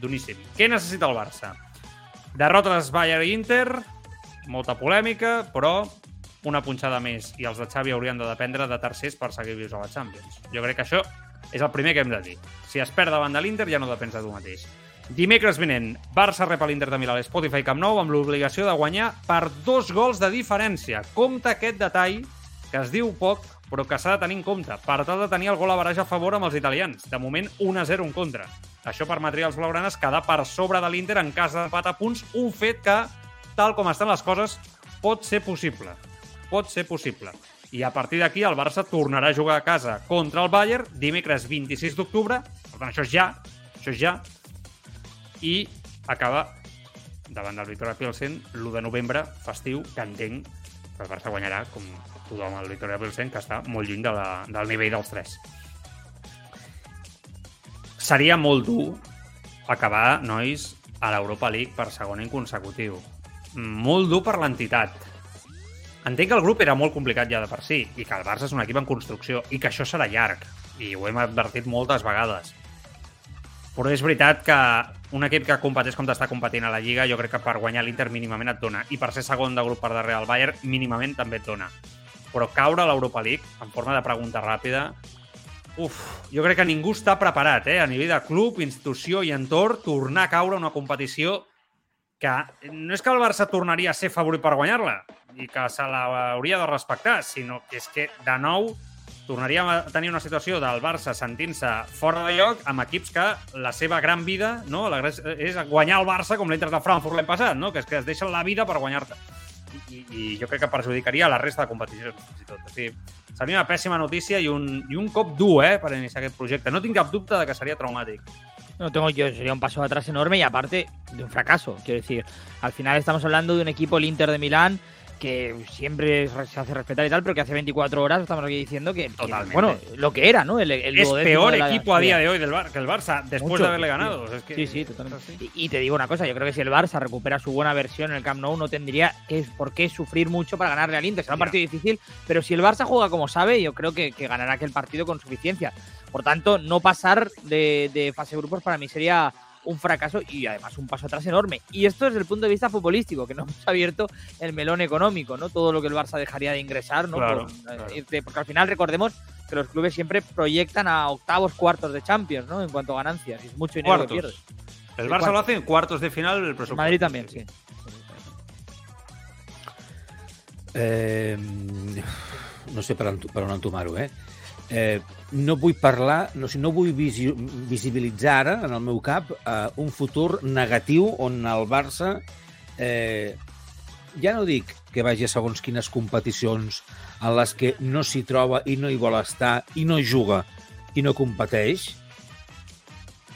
Duríssim. Què necessita el Barça? Derrotes Bayern i Inter, molta polèmica, però una punxada més i els de Xavi haurien de dependre de tercers per seguir vius a la Champions. Jo crec que això és el primer que hem de dir. Si es perd davant de l'Inter ja no depens de tu mateix. Dimecres vinent, Barça rep a l'Inter de Milà a l'Spotify Camp Nou amb l'obligació de guanyar per dos gols de diferència. Compte aquest detall, que es diu poc, però que s'ha de tenir en compte, per tal de tenir el gol a baraix a favor amb els italians. De moment, 1-0 en contra. Això permetria als blaugranes quedar per sobre de l'Inter en cas d'empat a punts, un fet que, tal com estan les coses, pot ser possible. Pot ser possible. I a partir d'aquí el Barça tornarà a jugar a casa contra el Bayern dimecres 26 d'octubre, per tant això és ja, això és ja, i acaba davant del Victoria Pilsen l'1 de novembre, festiu, que entenc que el Barça guanyarà com tothom el Victoria Pilsen, que està molt lluny de la, del nivell dels tres. Seria molt dur acabar, nois, a l'Europa League per segon any consecutiu. Molt dur per l'entitat. Entenc que el grup era molt complicat ja de per si i que el Barça és un equip en construcció i que això serà llarg i ho hem advertit moltes vegades. Però és veritat que un equip que competeix com t'està competint a la Lliga, jo crec que per guanyar l'Inter mínimament et dona. I per ser segon de grup per darrere del Bayern, mínimament també et dona. Però caure a l'Europa League, en forma de pregunta ràpida, uf, jo crec que ningú està preparat, eh? a nivell de club, institució i entorn, tornar a caure una competició que no és que el Barça tornaria a ser favorit per guanyar-la i que se l'hauria de respectar, sinó que és que, de nou, tornaríem a tenir una situació del Barça sentint-se fora de lloc amb equips que la seva gran vida no, la, és guanyar el Barça com l'Inter de Frankfurt l'any passat, no? que és que es deixen la vida per guanyar-te. I, I jo crec que perjudicaria la resta de competicions, fins i tot. O sigui, seria una pèssima notícia i un, i un cop dur eh, per iniciar aquest projecte. No tinc cap dubte de que seria traumàtic. No tengo yo, sería un paso atrás enorme y aparte de un fracaso. Quiero decir, al final estamos hablando de un equipo, el Inter de Milán, que siempre se hace respetar y tal, pero que hace 24 horas estamos aquí diciendo que, que bueno, lo que era, ¿no? El, el es peor la, equipo a día de hoy del Bar, que el Barça después Mucho, de haberle ganado. Sí, es que, sí, sí, totalmente. Y, y, te digo una cosa, yo creo que si el Barça recupera su buena versión en el Camp Nou no tendría que, por qué sufrir mucho para ganarle al Inter. Será un partido difícil, pero si el Barça juega como sabe, yo creo que, que ganará aquel partido con suficiencia. Por tanto, no pasar de, de fase de grupos para mí sería un fracaso y además un paso atrás enorme. Y esto desde el punto de vista futbolístico, que no hemos abierto el melón económico, ¿no? Todo lo que el Barça dejaría de ingresar, ¿no? Claro, Por, claro. eh, porque al final recordemos que los clubes siempre proyectan a octavos, cuartos de Champions, ¿no? En cuanto a ganancias. Y es mucho dinero Cuartos. que pierdes. El Barça cuartos. lo hace en cuartos de final el presupuesto. Madrid también, sí. Eh, no sé on, per on entomar-ho, eh? Eh? No vull parlar, no, no vull visi, visibilitzar ara, en el meu cap, eh, un futur negatiu on el Barça, eh, ja no dic que vagi a segons quines competicions en les que no s'hi troba i no hi vol estar i no juga i no competeix,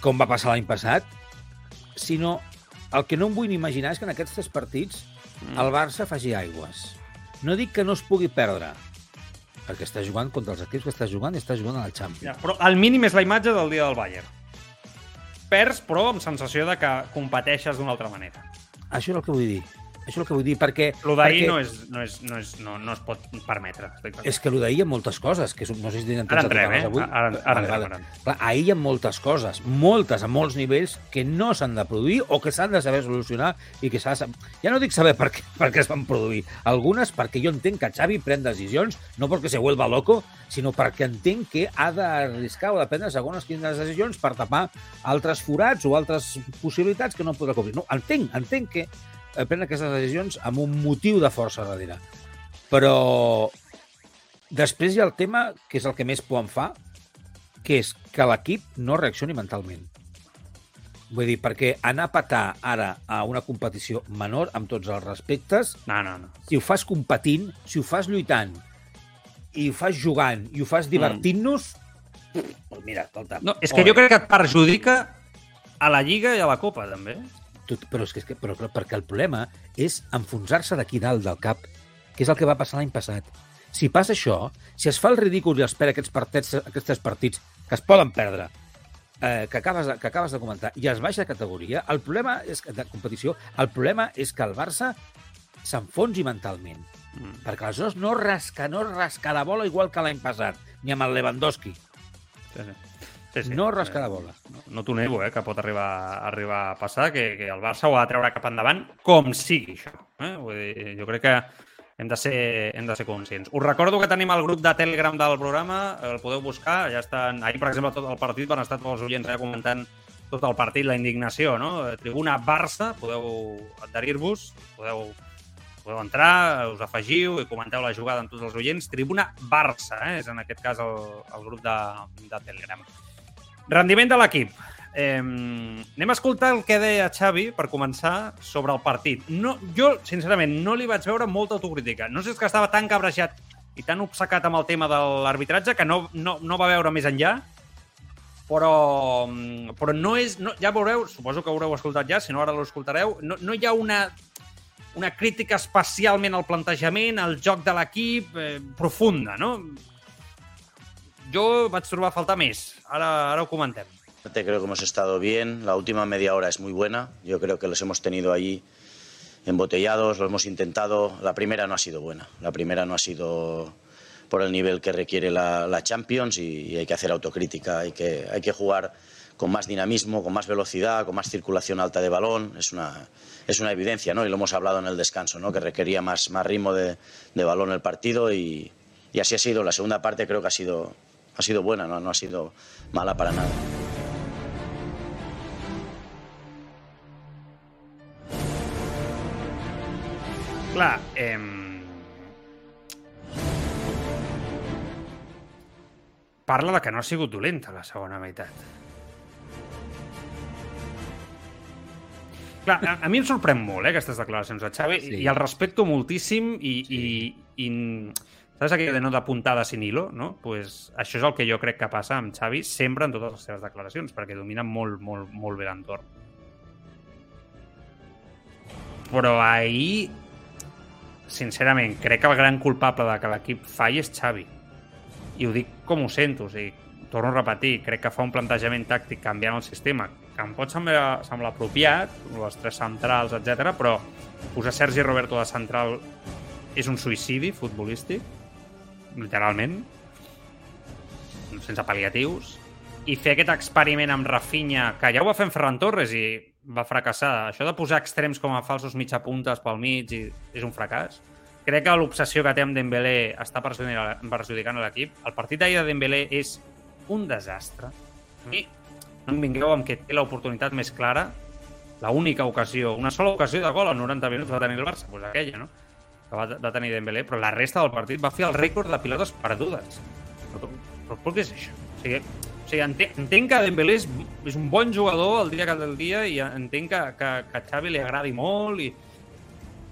com va passar l'any passat, sinó el que no em vull ni imaginar és que en aquests tres partits el Barça faci aigües. No dic que no es pugui perdre, perquè està jugant contra els equips que està jugant i està jugant a la Champions. Ja, però el mínim és la imatge del dia del Bayern. Perds, però amb sensació de que competeixes d'una altra manera. Això és el que vull dir. Això és el que vull dir, perquè... Lo d'ahir perquè no, és, no, és, no, és, no, no es pot permetre. És que el d'ahir hi ha moltes coses, que no sé si tenen Ara pensat entrem, tocar-les eh? avui. Ara- ara vale. ara entrem. Clar, ahir hi ha moltes coses, moltes, a molts nivells, que no s'han de produir o que s'han de saber solucionar i que s'ha de. Ja no dic saber per què, per què es van produir. Algunes perquè jo entenc que Xavi pren decisions, no perquè se vuelva loco, sinó perquè entenc que ha d'arriscar o de prendre segons quines decisions per tapar altres forats o altres possibilitats que no podrà cobrir. No, entenc, entenc que pren aquestes decisions amb un motiu de força darrere. Però després hi ha el tema, que és el que més por em fa, que és que l'equip no reaccioni mentalment. Vull dir, perquè anar a patar ara a una competició menor, amb tots els respectes, No, no, no. si ho fas competint, si ho fas lluitant, i ho fas jugant, i ho fas divertint-nos, doncs mira, escolta... no és que jo crec que et perjudica a la Lliga i a la Copa, també. Tot, però és que, però, però, perquè el problema és enfonsar-se d'aquí dalt del cap, que és el que va passar l'any passat. Si passa això, si es fa el ridícul i es perd aquests partits, aquests partits que es poden perdre, eh, que, acabes de, que acabes de comentar, i es baixa de categoria, el problema és que, de competició, el problema és que el Barça s'enfonsi mentalment. Mm. Perquè aleshores no rasca, no rasca la bola igual que l'any passat, ni amb el Lewandowski. Sí, sí. Sí, sí. No rasca la bola. No, no t'ho nego, eh, que pot arribar, arribar a passar, que, que el Barça ho ha de treure cap endavant, com sigui això. Eh? Vull dir, jo crec que hem de, ser, hem de ser conscients. Us recordo que tenim el grup de Telegram del programa, el podeu buscar, ja estan... Ahir, per exemple, tot el partit van estar tots els oients allà comentant tot el partit, la indignació, no? Tribuna Barça, podeu adherir-vos, podeu, podeu entrar, us afegiu i comenteu la jugada amb tots els oients. Tribuna Barça, eh? és en aquest cas el, el grup de, de Telegram. Rendiment de l'equip. Eh, anem a escoltar el que deia Xavi, per començar, sobre el partit. No, jo, sincerament, no li vaig veure molta autocrítica. No sé si és que estava tan cabrejat i tan obcecat amb el tema de l'arbitratge que no, no, no va veure més enllà, però, però no és... No, ja veureu, suposo que haureu escoltat ja, si no ara l'escoltareu, no, no hi ha una, una crítica especialment al plantejament, al joc de l'equip, eh, profunda, no? Jo vaig trobar a faltar més. Ara, ara ho comentem. Creo que hemos estado bien. La última media hora es muy buena. Yo creo que los hemos tenido ahí embotellados, lo hemos intentado. La primera no ha sido buena. La primera no ha sido por el nivel que requiere la, la Champions y, y, hay que hacer autocrítica. Hay que, hay que jugar con más dinamismo, con más velocidad, con más circulación alta de balón. Es una, es una evidencia, ¿no? Y lo hemos hablado en el descanso, ¿no? Que requería más, más ritmo de, de balón el partido y, y así ha sido. La segunda parte creo que ha sido, ha sido buena, ¿no? no ha sido mala para nada. Clar, eh... parla de que no ha sigut dolenta la segona meitat. Clar, a, a mi em sorprèn molt, eh, aquestes declaracions de Xavi, sí. i el respecto moltíssim i, sí. i, i saps aquella de no d'apuntada sin hilo, no? Pues això és el que jo crec que passa amb Xavi sempre en totes les seves declaracions, perquè domina molt, molt, molt bé l'entorn. Però ahir sincerament, crec que el gran culpable de que l'equip falli és Xavi. I ho dic com ho sento, o sigui, torno a repetir, crec que fa un plantejament tàctic canviant el sistema, que em pot semblar, semblar apropiat, les tres centrals, etc, però posar Sergi Roberto de central és un suïcidi futbolístic, literalment, sense pal·liatius, i fer aquest experiment amb Rafinha, que ja ho va fer en Ferran Torres i va fracassar. Això de posar extrems com a falsos mitjapuntes pel mig i és un fracàs. Crec que l'obsessió que té amb Dembélé està perjudicant l'equip. El partit d'ahir de Dembélé és un desastre. I no em vingueu amb que té l'oportunitat més clara, la única ocasió, una sola ocasió de gol en 90 minuts va tenir el Barça, doncs aquella, no? Que va, va tenir Dembélé, però la resta del partit va fer el rècord de pilotes perdudes. Però, però, però què és això? O sigui, o sigui, entenc, entenc que Dembélé és, és un bon jugador el dia que del dia i entenc que, que, que a Xavi li agradi molt i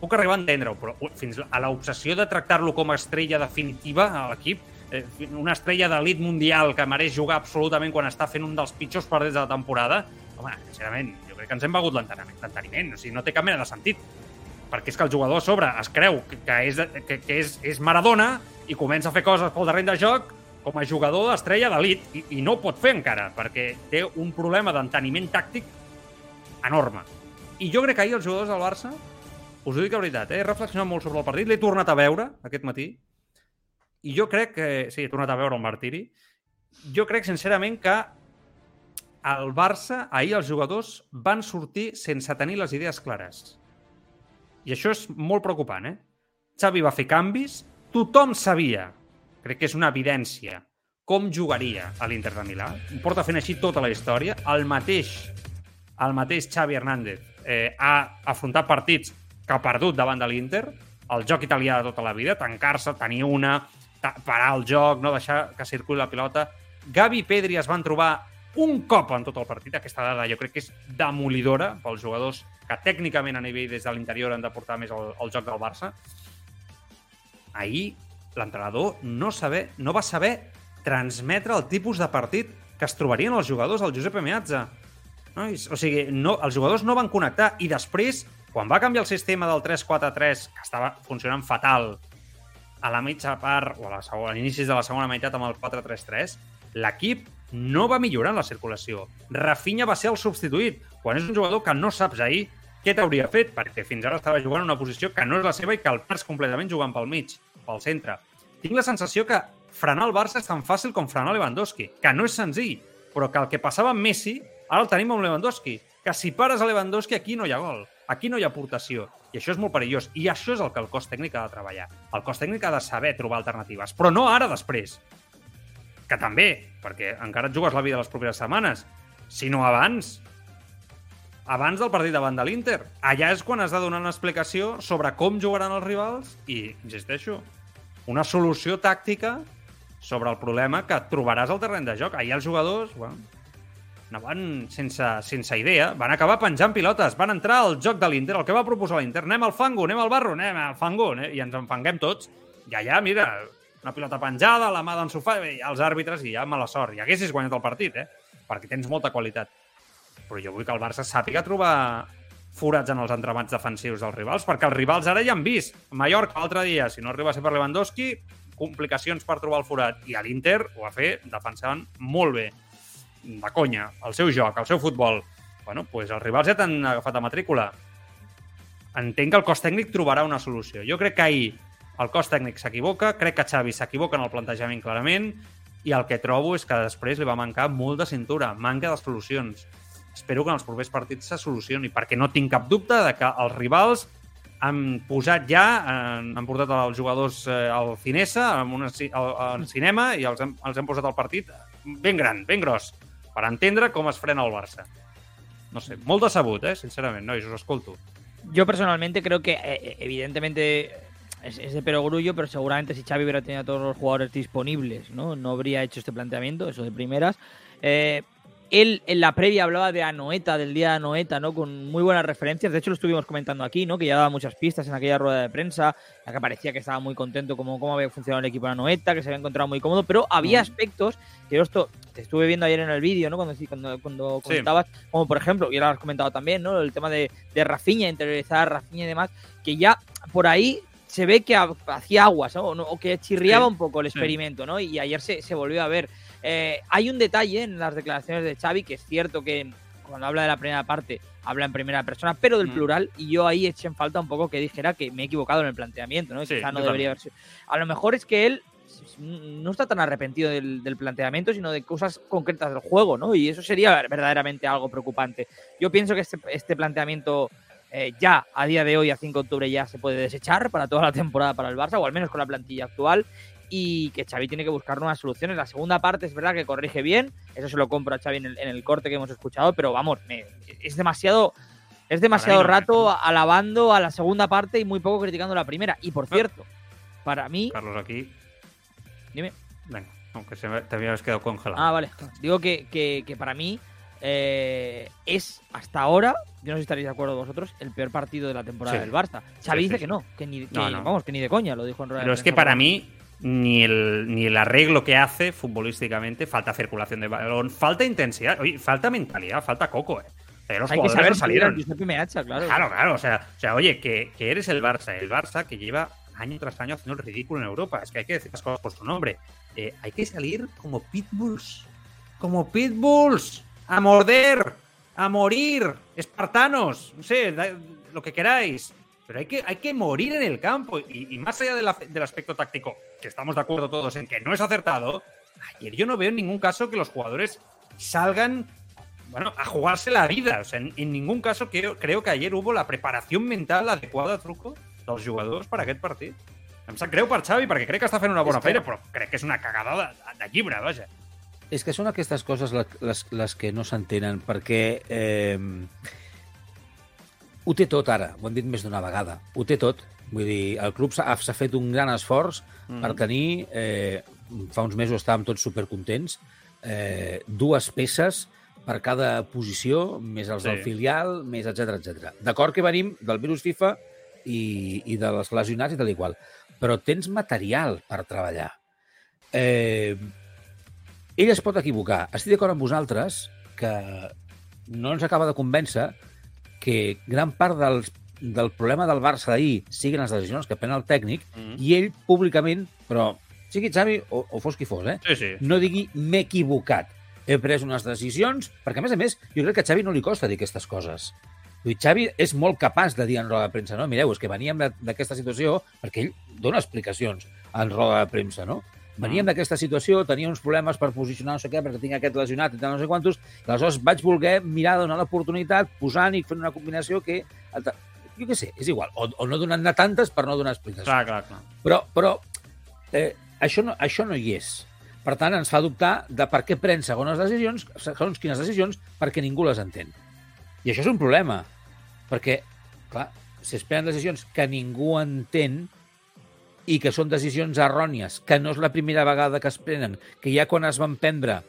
puc arribar a entendre-ho, però fins a l'obsessió de tractar-lo com a estrella definitiva a l'equip, eh, una estrella d'elit mundial que mereix jugar absolutament quan està fent un dels pitjors partits de la temporada, home, sincerament, jo crec que ens hem begut l'enteniment, o sigui, no té cap mena de sentit perquè és que el jugador a sobre es creu que, és, que, que és, és Maradona i comença a fer coses pel terreny de joc com a jugador d'estrella d'elit i, i no pot fer encara, perquè té un problema d'enteniment tàctic enorme. I jo crec que ahir els jugadors del Barça, us ho dic la veritat, eh, he reflexionat molt sobre el partit, l'he tornat a veure aquest matí, i jo crec que... Sí, he tornat a veure el martiri. Jo crec, sincerament, que el Barça, ahir els jugadors van sortir sense tenir les idees clares. I això és molt preocupant, eh? Xavi va fer canvis, tothom sabia crec que és una evidència com jugaria a l'Inter de Milà. Porta fent així tota la història. El mateix, el mateix Xavi Hernández eh, ha afrontat partits que ha perdut davant de l'Inter, el joc italià de tota la vida, tancar-se, tenir una, parar el joc, no deixar que circuli la pilota. Gavi i Pedri es van trobar un cop en tot el partit. Aquesta dada jo crec que és demolidora pels jugadors que tècnicament a nivell des de l'interior han de portar més el, el joc del Barça. Ahir l'entrenador no, saber, no va saber transmetre el tipus de partit que es trobarien els jugadors al Giuseppe Meazza. No? O sigui, no, els jugadors no van connectar i després, quan va canviar el sistema del 3-4-3, que estava funcionant fatal a la mitja part o a, la segona, a l'inici de la segona meitat amb el 4-3-3, l'equip no va millorar la circulació. Rafinha va ser el substituït, quan és un jugador que no saps ahir què t'hauria fet, perquè fins ara estava jugant una posició que no és la seva i que el perds completament jugant pel mig pel centre. Tinc la sensació que frenar el Barça és tan fàcil com frenar Lewandowski, que no és senzill, però que el que passava amb Messi, ara el tenim amb Lewandowski, que si pares a Lewandowski aquí no hi ha gol, aquí no hi ha aportació, i això és molt perillós, i això és el que el cos tècnic ha de treballar. El cos tècnic ha de saber trobar alternatives, però no ara després, que també, perquè encara et jugues la vida les properes setmanes, sinó abans. Abans del partit davant de l'Inter. Allà és quan has de donar una explicació sobre com jugaran els rivals i, insisteixo, una solució tàctica sobre el problema que trobaràs al terreny de joc. Ahir els jugadors, bueno, anaven sense, sense idea, van acabar penjant pilotes, van entrar al joc de l'Inter, el que va proposar l'Inter, anem al fango, anem al barro, anem al fango, anem, i ens enfanguem tots. I allà, mira, una pilota penjada, la mà d'en sofà, i els àrbitres, i ja mala sort. I haguessis guanyat el partit, eh? Perquè tens molta qualitat. Però jo vull que el Barça sàpiga trobar forats en els entramats defensius dels rivals, perquè els rivals ara ja han vist. Mallorca l'altre dia, si no arriba a ser per Lewandowski, complicacions per trobar el forat. I a l'Inter ho va fer defensant molt bé. De conya, el seu joc, el seu futbol. Bueno, doncs els rivals ja t'han agafat a matrícula. Entenc que el cos tècnic trobarà una solució. Jo crec que ahir el cos tècnic s'equivoca, crec que Xavi s'equivoca en el plantejament clarament, i el que trobo és que després li va mancar molt de cintura, manca de solucions. Espero que en els propers partits se solucioni, perquè no tinc cap dubte de que els rivals han posat ja, han, han portat els jugadors eh, al Cinesa, en un al, al cinema, i els hem, els hem posat al partit ben gran, ben gros, per entendre com es frena el Barça. No sé, molt decebut, eh, sincerament, nois, us escolto. Yo personalmente creo que, eh, evidentemente, es, es, de perogrullo, pero seguramente si Xavi hubiera tenido a todos los jugadores disponibles, ¿no? No habría hecho este planteamiento, eso de primeras. Eh, él en la previa hablaba de Anoeta, del día de Anoeta, ¿no? Con muy buenas referencias. De hecho, lo estuvimos comentando aquí, ¿no? Que ya daba muchas pistas en aquella rueda de prensa, la que parecía que estaba muy contento como cómo había funcionado el equipo de Anoeta, que se había encontrado muy cómodo, pero había aspectos que yo esto te estuve viendo ayer en el vídeo, ¿no? Cuando, cuando, cuando sí. comentabas, como por ejemplo, y ahora lo has comentado también, ¿no? El tema de, de Rafinha, interiorizar Rafinha y demás, que ya por ahí se ve que hacía aguas, ¿no? O que chirriaba sí, un poco el experimento, sí. ¿no? Y ayer se, se volvió a ver. Eh, hay un detalle en las declaraciones de Xavi, que es cierto que cuando habla de la primera parte, habla en primera persona, pero del mm. plural, y yo ahí eché en falta un poco que dijera que me he equivocado en el planteamiento, ¿no? Sí, Quizá no debería haber sido. A lo mejor es que él no está tan arrepentido del, del, planteamiento, sino de cosas concretas del juego, ¿no? Y eso sería verdaderamente algo preocupante. Yo pienso que este, este planteamiento eh, ya a día de hoy, a 5 de octubre, ya se puede desechar para toda la temporada para el Barça, o al menos con la plantilla actual, y que Xavi tiene que buscar nuevas soluciones. La segunda parte es verdad que corrige bien, eso se lo compro a Xavi en el, en el corte que hemos escuchado, pero vamos, me, es demasiado... Es demasiado no, rato no. alabando a la segunda parte y muy poco criticando la primera. Y por cierto, para mí. Carlos, aquí. Dime. Venga, aunque se me, te habías quedado congelado. Ah, vale. Digo que, que, que para mí eh, es hasta ahora, yo no sé si estaréis de acuerdo vosotros, el peor partido de la temporada Sí. del Barça. Xavi Sí, dice sí. que no, que ni, que, No, no. vamos, que ni de coña, lo dijo en rueda de Pero es que para mí, ni el, ni el arreglo que hace futbolísticamente, falta circulación de balón, falta intensidad, oye, falta mentalidad, falta coco, eh. O sea, los Hay que jugadores saber salir al salieron. Claro. Claro, claro. O sea, o sea oye, que, que eres el Barça, el Barça que lleva año tras año haciendo el ridículo en Europa. Es que hay que decir las cosas por su nombre. Eh, hay que salir como pitbulls. Como pitbulls. A morder. A morir. Espartanos. No sé, da- lo que queráis. Pero hay que, hay que morir en el campo. Y, y más allá de la- del aspecto táctico, que estamos de acuerdo todos en que no es acertado, ayer yo no veo en ningún caso que los jugadores salgan bueno, a jugarse la vida. O sea, en, en ningún caso creo, creo que ayer hubo la preparación mental adequada, truco, dels jugadors per a aquest partit. Em sap greu per Xavi, perquè crec que està fent una bona que- feina, però crec que és una cagada de, de llibre, vaja. És que són aquestes coses les, les que no s'entenen, perquè eh, ho té tot ara, ho hem dit més d'una vegada, ho té tot. Vull dir, el club s'ha s'ha fet un gran esforç mm. per tenir, eh, fa uns mesos estàvem tots supercontents, eh, dues peces per cada posició, més els Sí. del filial, més etc etc. D'acord que venim del virus FIFA i, i de les lesionats i tal i qual, però tens material per treballar. Eh, ell es pot equivocar. Estic d'acord amb vosaltres que no ens acaba de convèncer que gran part dels, del problema del Barça d'ahir siguin les decisions que pren el tècnic Mm. i ell públicament, però sigui Xavi o, o fos qui fos, eh? Sí, sí. no digui m'he equivocat, he pres unes decisions, perquè a més a més jo crec que a Xavi no li costa dir aquestes coses. Vull dir, Xavi és molt capaç de dir en roda de premsa, no? Mireu, és que veníem d'aquesta situació, perquè ell dona explicacions en roda de premsa, no? Veníem Mm. d'aquesta situació, tenia uns problemes per posicionar no sé què, perquè tinc aquest lesionat i no sé quantos, i aleshores vaig voler mirar donar l'oportunitat posant i fent una combinació que... Jo què sé, és igual, o, o no donant-ne tantes per no donar explicacions. Clar, clar, clar. Però, però eh, això, no, això no hi és. Per tant, ens fa dubtar de per què pren segones decisions, segons quines decisions, perquè ningú les entén. I això és un problema, perquè, clar, si es prenen decisions que ningú entén i que són decisions errònies, que no és la primera vegada que es prenen, que ja quan es van prendre,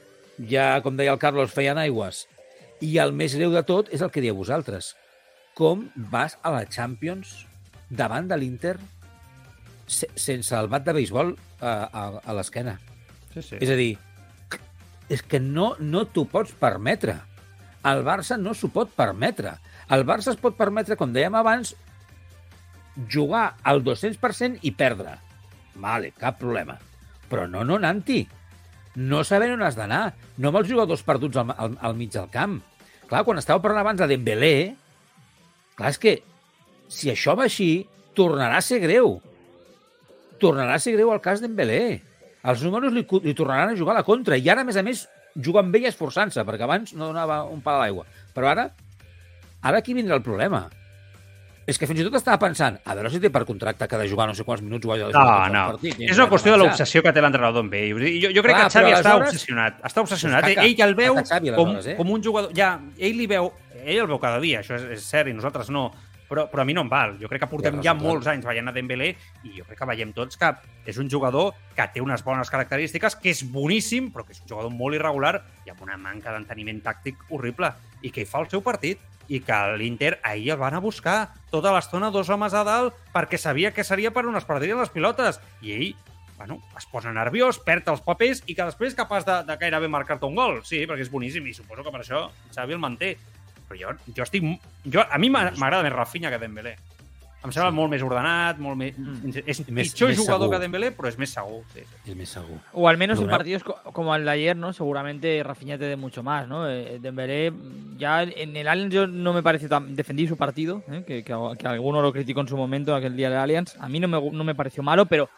ja, com deia el Carlos, feien aigües, i el més greu de tot és el que dieu vosaltres. Com vas a la Champions davant de l'Inter se sense el bat de béisbol a, a, a l'esquena? Sí, sí. És a dir, és que no, no t'ho pots permetre. El Barça no s'ho pot permetre. El Barça es pot permetre, com dèiem abans, jugar al 200% i perdre. Vale, cap problema. Però no no anant-hi. No sabent on has d'anar. No amb els jugadors perduts al, al, al mig del camp. Clar, quan estàveu parlant abans de Dembélé, clar, és que si això va així, tornarà a ser greu. Tornarà a ser greu el cas Dembélé. Els números li, li tornaran a jugar a la contra. I ara, a més a més, juga amb ell esforçant-se, perquè abans no donava un pal a l'aigua. Però ara, ara aquí vindrà el problema. És que fins i tot estava pensant, a veure si té per contracte que ha de jugar no sé quants minuts de no, no. Partit, és una qüestió de l'obsessió que té l'entrenador amb ell. Jo, jo crec Clar, que Xavi està aleshores... obsessionat. Està obsessionat. Caca, ell el veu Xavi, com, eh? com un jugador... Ja, ell li veu... Ell el veu cada dia, això és, és cert, i nosaltres no però, però a mi no em val. Jo crec que portem ja, ja molts anys veient a Dembélé i jo crec que veiem tots que és un jugador que té unes bones característiques, que és boníssim, però que és un jugador molt irregular i amb una manca d'enteniment tàctic horrible i que hi fa el seu partit i que l'Inter ahir el van a buscar tota l'estona dos homes a dalt perquè sabia que seria per on es perdrien les pilotes i ell bueno, es posa nerviós, perd els papers i que després és capaç de, de gairebé marcar-te un gol. Sí, perquè és boníssim i suposo que per això Xavi el manté però jo, jo estic... Jo, a mi m'agrada més Rafinha que Dembélé. Em sembla sí. molt més ordenat, molt més... Mm. És més, pitjor més jugador segur. que Dembélé, però és més segur. Sí, sí. Es més segur. O al menos en partidos como el de ayer, ¿no? Seguramente Rafinha te dé mucho más, ¿no? Eh, Dembélé, ya en el Allianz yo no me parece tan... Defendí su partido, ¿eh? que, que, que, alguno lo criticó en su momento, aquel día del Allianz. A mí no me, no me pareció malo, pero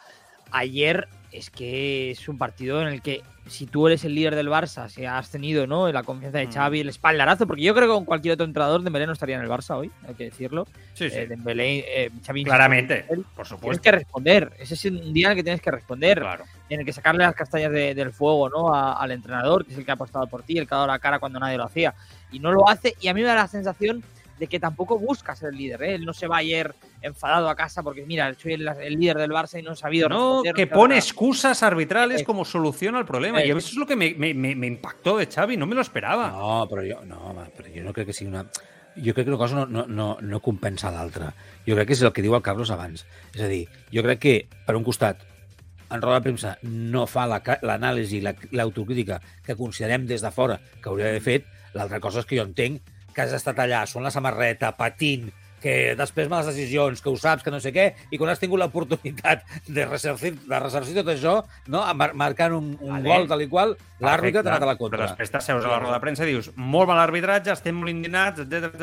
ayer es que es un partido en el que si tú eres el líder del Barça, si has tenido ¿no? la confianza de mm. Xavi, el espaldarazo, porque yo creo que con cualquier otro entrenador Dembélé no estaría en el Barça hoy, hay que decirlo. Sí, sí. Eh, Dembélé, eh, Xavi, Claramente, por supuesto. Tienes que responder, ese es un día en el que tienes que responder, claro. en el que sacarle las castañas de, del fuego ¿no? A, al entrenador, que es el que ha apostado por ti, el que ha dado la cara cuando nadie lo hacía, y no lo hace, y a mí me da la sensación de que tampoco busca ser el líder. ¿eh? Él no se va ayer enfadado a casa porque, mira, soy el, el líder del Barça y no he sabido. No, que pone excusas arbitrales eh, como solución al problema. Eh, y eso es lo que me, me, me, impactó de Xavi, no me lo esperaba. No, però jo, no, però jo no crec que sigui una... Jo crec que una cosa no, no, no, no compensa l'altra. Jo crec que és el que diu el Carlos abans. És a dir, jo crec que, per un costat, en roda de premsa no fa l'anàlisi, la, l'autocrítica que considerem des de fora que hauria d'haver fet, l'altra cosa és que jo entenc que has estat allà, són la samarreta, patint, que després males decisions, que ho saps, que no sé què, i quan has tingut l'oportunitat de resarcir, de resarcir tot això, no? Mar marcant un, un vale. gol tal i qual, l'àrbitre t'ha anat a la contra. Però després t'asseus a la roda de premsa i dius molt mal arbitratge, estem molt indignats, etc.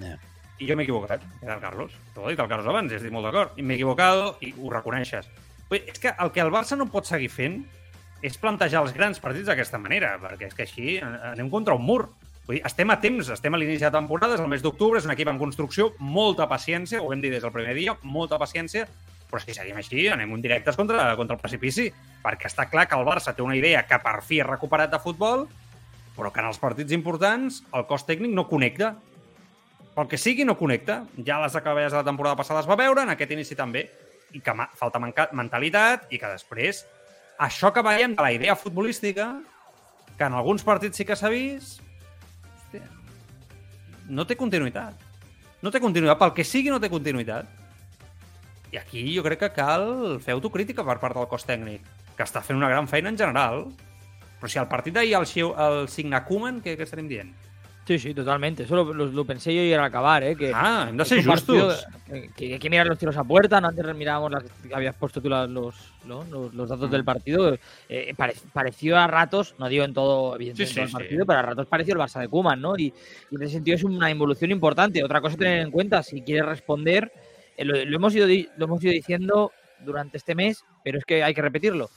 Yeah. I jo m'he equivocat, era el Carlos. T'ho he dit el Carlos abans, estic molt d'acord. I m'he equivocat i ho reconeixes. Bé, és que el que el Barça no pot seguir fent és plantejar els grans partits d'aquesta manera, perquè és que així anem contra un mur. Vull dir, estem a temps, estem a l'inici de temporada, és el mes d'octubre, és un equip en construcció, molta paciència, ho hem dit des del primer dia, molta paciència, però si seguim així anem un directes contra, contra el precipici, perquè està clar que el Barça té una idea que per fi ha recuperat de futbol, però que en els partits importants el cos tècnic no connecta. Pel que sigui, no connecta. Ja les acaballes de la temporada passada es va veure, en aquest inici també, i que falta mentalitat i que després això que veiem de la idea futbolística, que en alguns partits sí que s'ha vist, no té continuïtat. No té continuïtat. Pel que sigui, no té continuïtat. I aquí jo crec que cal fer autocrítica per part del cos tècnic, que està fent una gran feina en general. Però si al partit d'ahir el, el signa Koeman, què, què estarem dient? Sí, sí, totalmente. Eso lo, lo, lo pensé yo y era acabar, ¿eh? Que, ah, justos. Que, que, hay que mirar los tiros a puerta, no antes mirábamos las que habías puesto tú los, los, los, los datos mm. del partido. Eh, pare, pareció a ratos, no digo en todo, evidentemente, sí, sí, en todo el partido, sí. pero a ratos pareció el Barça de Kuman, ¿no? Y, y, en ese sentido es una involución importante. Otra cosa a tener en cuenta, si quieres responder, eh, lo, lo, hemos ido, lo hemos ido diciendo durante este mes, pero es que hay que repetirlo.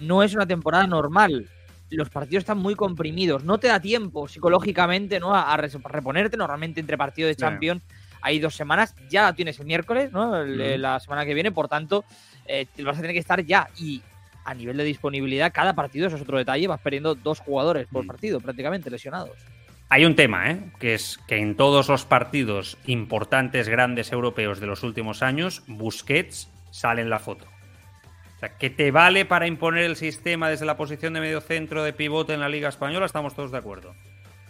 No es una temporada normal los partidos están muy comprimidos. No te da tiempo psicológicamente ¿no? a, reponerte. Normalmente entre partidos de Champions hay dos semanas. Ya la tienes el miércoles, ¿no? El, mm. La semana que viene. Por tanto, eh, vas a tener que estar ya. Y a nivel de disponibilidad, cada partido, eso es otro detalle, vas perdiendo dos jugadores por Mm. partido, prácticamente lesionados. Hay un tema, ¿eh? que es que en todos los partidos importantes, grandes europeos de los últimos años, Busquets sale en la foto. O sea, que te vale para imponer el sistema desde la posición de medio centro de pivote en la Liga Española, estamos todos de acuerdo.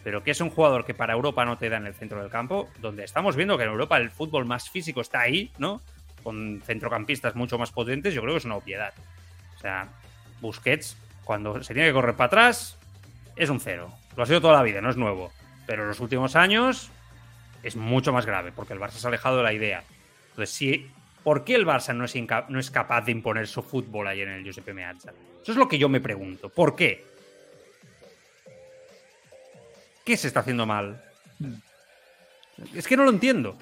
Pero que es un jugador que para Europa no te da en el centro del campo, donde estamos viendo que en Europa el fútbol más físico está ahí, ¿no? Con centrocampistas mucho más potentes, yo creo que es una obviedad. O sea, Busquets, cuando se tiene que correr para atrás, es un cero. Lo ha sido toda la vida, no es nuevo. Pero en los últimos años es mucho más grave, porque el Barça se ha alejado de la idea. Entonces, si, ¿por qué el Barça no es, no es capaz de imponer su fútbol ahí en el Giuseppe Meazza? Eso es lo que yo me pregunto. ¿Por qué? ¿Qué se está haciendo mal? Es que no lo entiendo.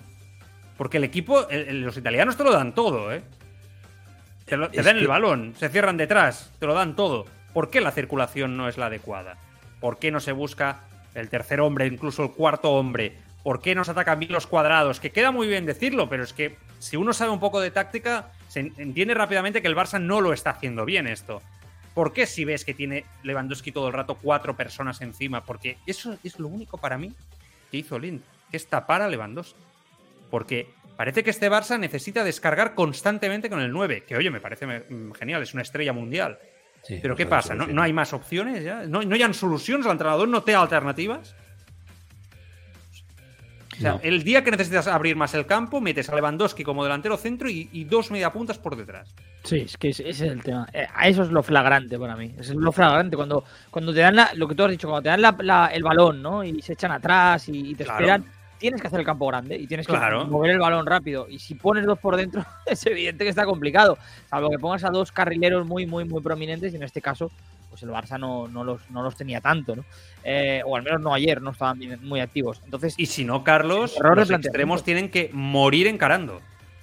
Porque el equipo, el- los italianos te lo dan todo, ¿eh? Te, lo- te dan el balón, se cierran detrás, te lo dan todo. ¿Por qué la circulación no es la adecuada? ¿Por qué no se busca el tercer hombre, incluso el cuarto hombre? ¿Por qué no se atacan bien los cuadrados? Que queda muy bien decirlo, pero es que si uno sabe un poco de táctica, se en- entiende rápidamente que el Barça no lo está haciendo bien esto. ¿Por qué si ves que tiene Lewandowski todo el rato cuatro personas encima? Porque eso es lo único para mí que hizo Lind, que es tapar a Lewandowski. Porque parece que este Barça necesita descargar constantemente con el 9, que oye, me parece mm, genial, es una estrella mundial. Sí, Pero ¿qué passa? No, hay más opciones ja? No, no hi ha solucions? L'entrenador no té alternatives? O sea, No. el día que necesitas abrir más el campo, metes a Lewandowski como delantero centro y, y dos mediapuntas por detrás. Sí, es que ese es el tema. Eh, a eso es lo flagrante para mí. Es lo flagrante. Cuando, cuando te dan la- lo que tú has dicho, cuando te dan la- la- el balón, ¿no? Y se echan atrás y, y te Claro. esperan, tienes que hacer el campo grande y tienes que Claro. mover el balón rápido. Y si pones dos por dentro, es evidente que está complicado. Salvo que pongas a dos carrileros muy, muy, muy prominentes y en este caso, pues el Barça no, no, los, no los tenía tanto, ¿no? Eh, o al menos no ayer, no estaban muy activos. Entonces, Y si no, Carlos, los extremos tienen que morir encarando.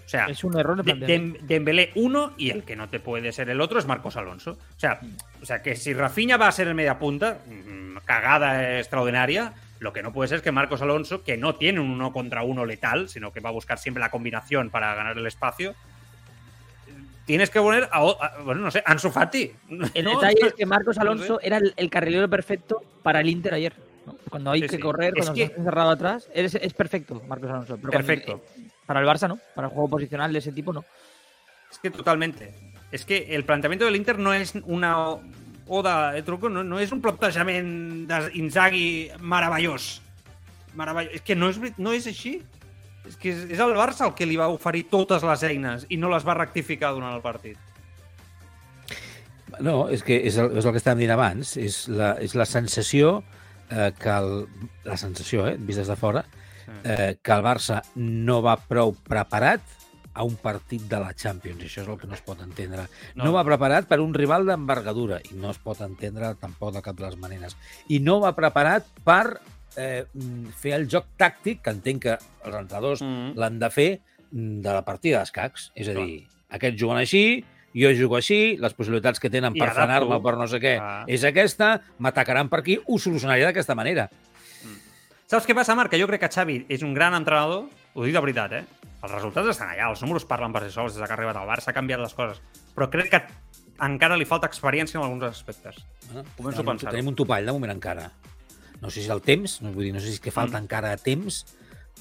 O sea, es un error de. Dem- Dembélé uno y el que no te puede ser el otro es Marcos Alonso. O sea, o sea que si Rafinha va a ser el mediapunta, mm, cagada extraordinaria, lo que no puede ser es que Marcos Alonso, que no tiene un uno contra uno letal, sino que va a buscar siempre la combinación para ganar el espacio, tienes que poner a, a- bueno, no sé, Ansu Fati. El ¿no? detalle es que Marcos No sé. Alonso era el, el carrilero perfecto para el Inter ayer. ¿no? Cuando hay Sí, que sí. correr, Es cuando que- estás encerrado atrás, es, es perfecto Marcos Alonso. pero Perfecto. eh, para el Barça no, para el juego posicional de ese tipo no. Es que totalmente. Es que el planteamiento del Inter no es una oda de truco, no, no és un plantejament d'Inzaghi meravellós. Meravellós. És que no és, no és així. Que és, és el Barça el que li va oferir totes les eines i no les va rectificar durant el partit. No, és que és el, és el que estàvem dient abans. És la, és la sensació eh, que el, la sensació, eh, vist des de fora, eh, que el Barça no va prou preparat a un partit de la Champions, això és el que no es pot entendre. No. no va preparat per un rival d'envergadura, i no es pot entendre tampoc de cap de les maneres. I no va preparat per eh, mm, fer el joc tàctic, que entenc que els entrenadors Mm. l'han de fer mm, de la partida d'escacs. És a dir, aquests juguen així, jo jugo així, les possibilitats que tenen I per frenar-me o per no sé què Ah. és aquesta, m'atacaran per aquí, ho solucionaria d'aquesta manera. Saps què passa, Marc? Que jo crec que Xavi és un gran entrenador, ho dic de veritat, eh? Els resultats estan allà, els números parlen per si sols des que ha arribat al Barça, ha canviat les coses. Però crec que encara li falta experiència en alguns aspectes. Bueno, Començo a tenim, pensar-ho. tenim un topall de moment encara. No sé si és el temps, no, vull dir, no sé si és que falta Mm. encara temps,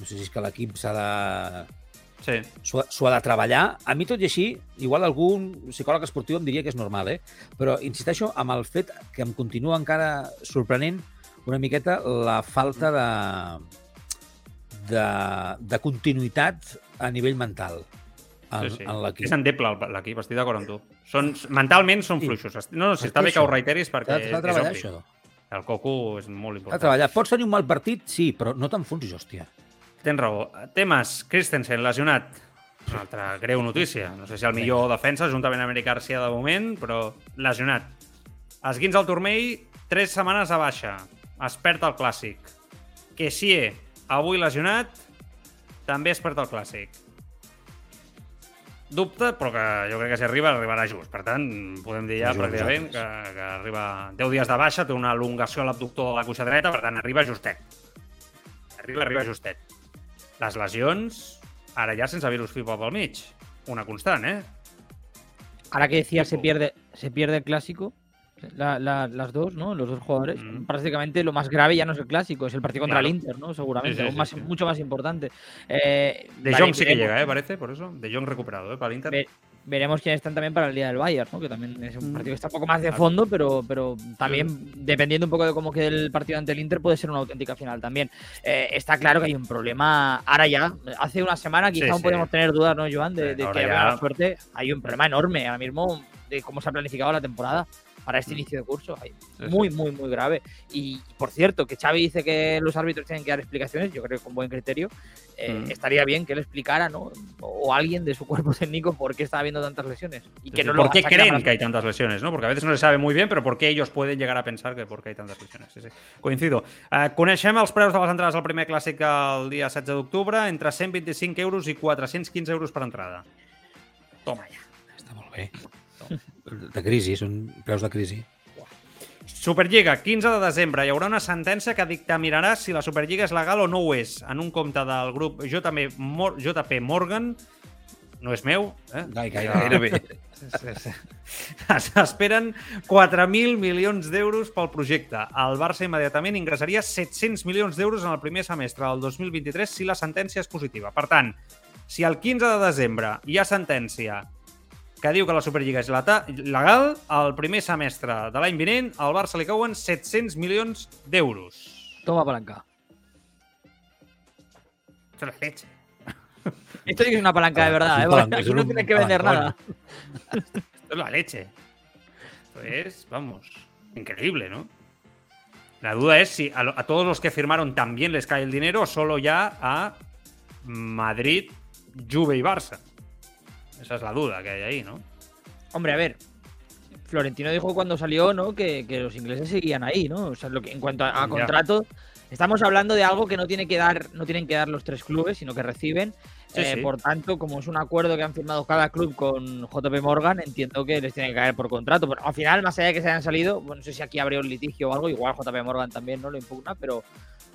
no sé si és que l'equip s'ha de Sí. s'ho ha- de treballar. A mi, tot i així, igual algun psicòleg esportiu em diria que és normal, eh? però insisteixo amb el fet que em continua encara sorprenent una miqueta la falta de, de, de continuïtat a nivell mental en, sí, sí. en l'equip. És endeble l'equip, estic d'acord amb tu. Són, mentalment són fluixos. No, no, si està bé que ho reiteris perquè S'ha de és treballar, obvi. això. El coco és molt important. treballar. Pots tenir un mal partit, sí, però no t'enfonsis, hòstia. Tens raó. Temes, Christensen, lesionat. Una altra greu notícia. No sé si el millor defensa, juntament amb Eric Garcia de moment, però lesionat. Esguins al turmell, tres setmanes a baixa. Es perd el clàssic. Kessie, avui lesionat, també es perd el clàssic. Dubte, però que jo crec que si arriba, arribarà just. Per tant, podem dir ja Juguem pràcticament que, nosaltres. que arriba 10 dies de baixa, té una elongació a l'abductor de la cuixa dreta, per tant, arriba justet. Arriba, arriba justet. Les lesions, ara ja sense virus FIFA pel mig. Una constant, eh? Ahora que decías, se pierde, se pierde el clásico. La- la- las dos, ¿no? Los dos jugadores. Mm. Prácticamente lo más grave ya no es el clásico, es el partido contra Claro. el Inter, ¿no? Seguramente, Sí, sí, sí, más, mucho más importante. Eh, De vale, Jong sí que llega, ¿eh? Parece, por eso. De Jong recuperado, ¿eh? Para el Inter. ve- veremos quiénes están también para el día del Bayern, ¿no? Que también es un partido que está un poco más de fondo, pero, pero también, dependiendo un poco de cómo quede el partido ante el Inter, puede ser una auténtica final también. Eh, está claro que hay un problema. Ahora ya, hace una semana quizá aún sí. podemos tener dudas, ¿no, Joan? De, Sí, de que ya- haya suerte. Hay un problema enorme ahora mismo de cómo se ha planificado la temporada para este inicio de curso. Muy, muy, muy grave. Y por cierto, que Xavi dice que los árbitros tienen que dar explicaciones, yo creo que con buen criterio. eh, Mm. Estaría bien que él explicara, ¿no? O alguien de su cuerpo técnico por qué está habiendo tantas lesiones. Y que Sí, no lo ¿Por qué creen las- que hay tantas lesiones? ¿no? Porque a veces no se sabe muy bien, però por qué ellos pueden llegar a pensar que por qué hay tantas lesiones. Sí, sí. Coincido. Uh, coneixem els preus de les entrades al primer clàssic el dia 16 d'octubre, entre 125 euros i 415 euros per entrada. Toma ja. Està molt bé. De crisi, són preus de crisi. Superliga, 15 de desembre. Hi haurà una sentència que dictaminarà si la Superliga és legal o no ho és. En un compte del grup JP, Mor JP Morgan, no és meu, eh? Gai, gai, gairebé. S'esperen 4.000 milions d'euros pel projecte. El Barça immediatament ingressaria 700 milions d'euros en el primer semestre del 2023 si la sentència és positiva. Per tant, si el 15 de desembre hi ha sentència que diu que la Superliga és legal, al primer semestre de l'any vinent al Barça li cauen 700 milions d'euros. Toma palanca. Esto es la leche. Esto sí que es una palanca de verdad, Es ¿eh? palanca, no un tienes que vender nada. Esto es la leche. Esto es, vamos, increíble, ¿no? La duda es si a, lo- a todos los que firmaron también les cae el dinero o solo ya a Madrid, Juve y Barça. Esa es la duda que hay ahí, ¿no? Hombre, a ver. Florentino dijo cuando salió, ¿no? Que, que los ingleses seguían ahí, ¿no? O sea, lo que, en cuanto a, a contrato, estamos hablando de algo que no tiene que dar, no tienen que dar los tres clubes, sino que reciben. Sí, Eh, sí. Por tanto, como es un acuerdo que han firmado cada club con JP Morgan, entiendo que les tiene que caer por contrato. Pero al final, más allá de que se hayan salido, bueno, no sé si aquí habría un litigio o algo, igual JP Morgan también no lo impugna, pero,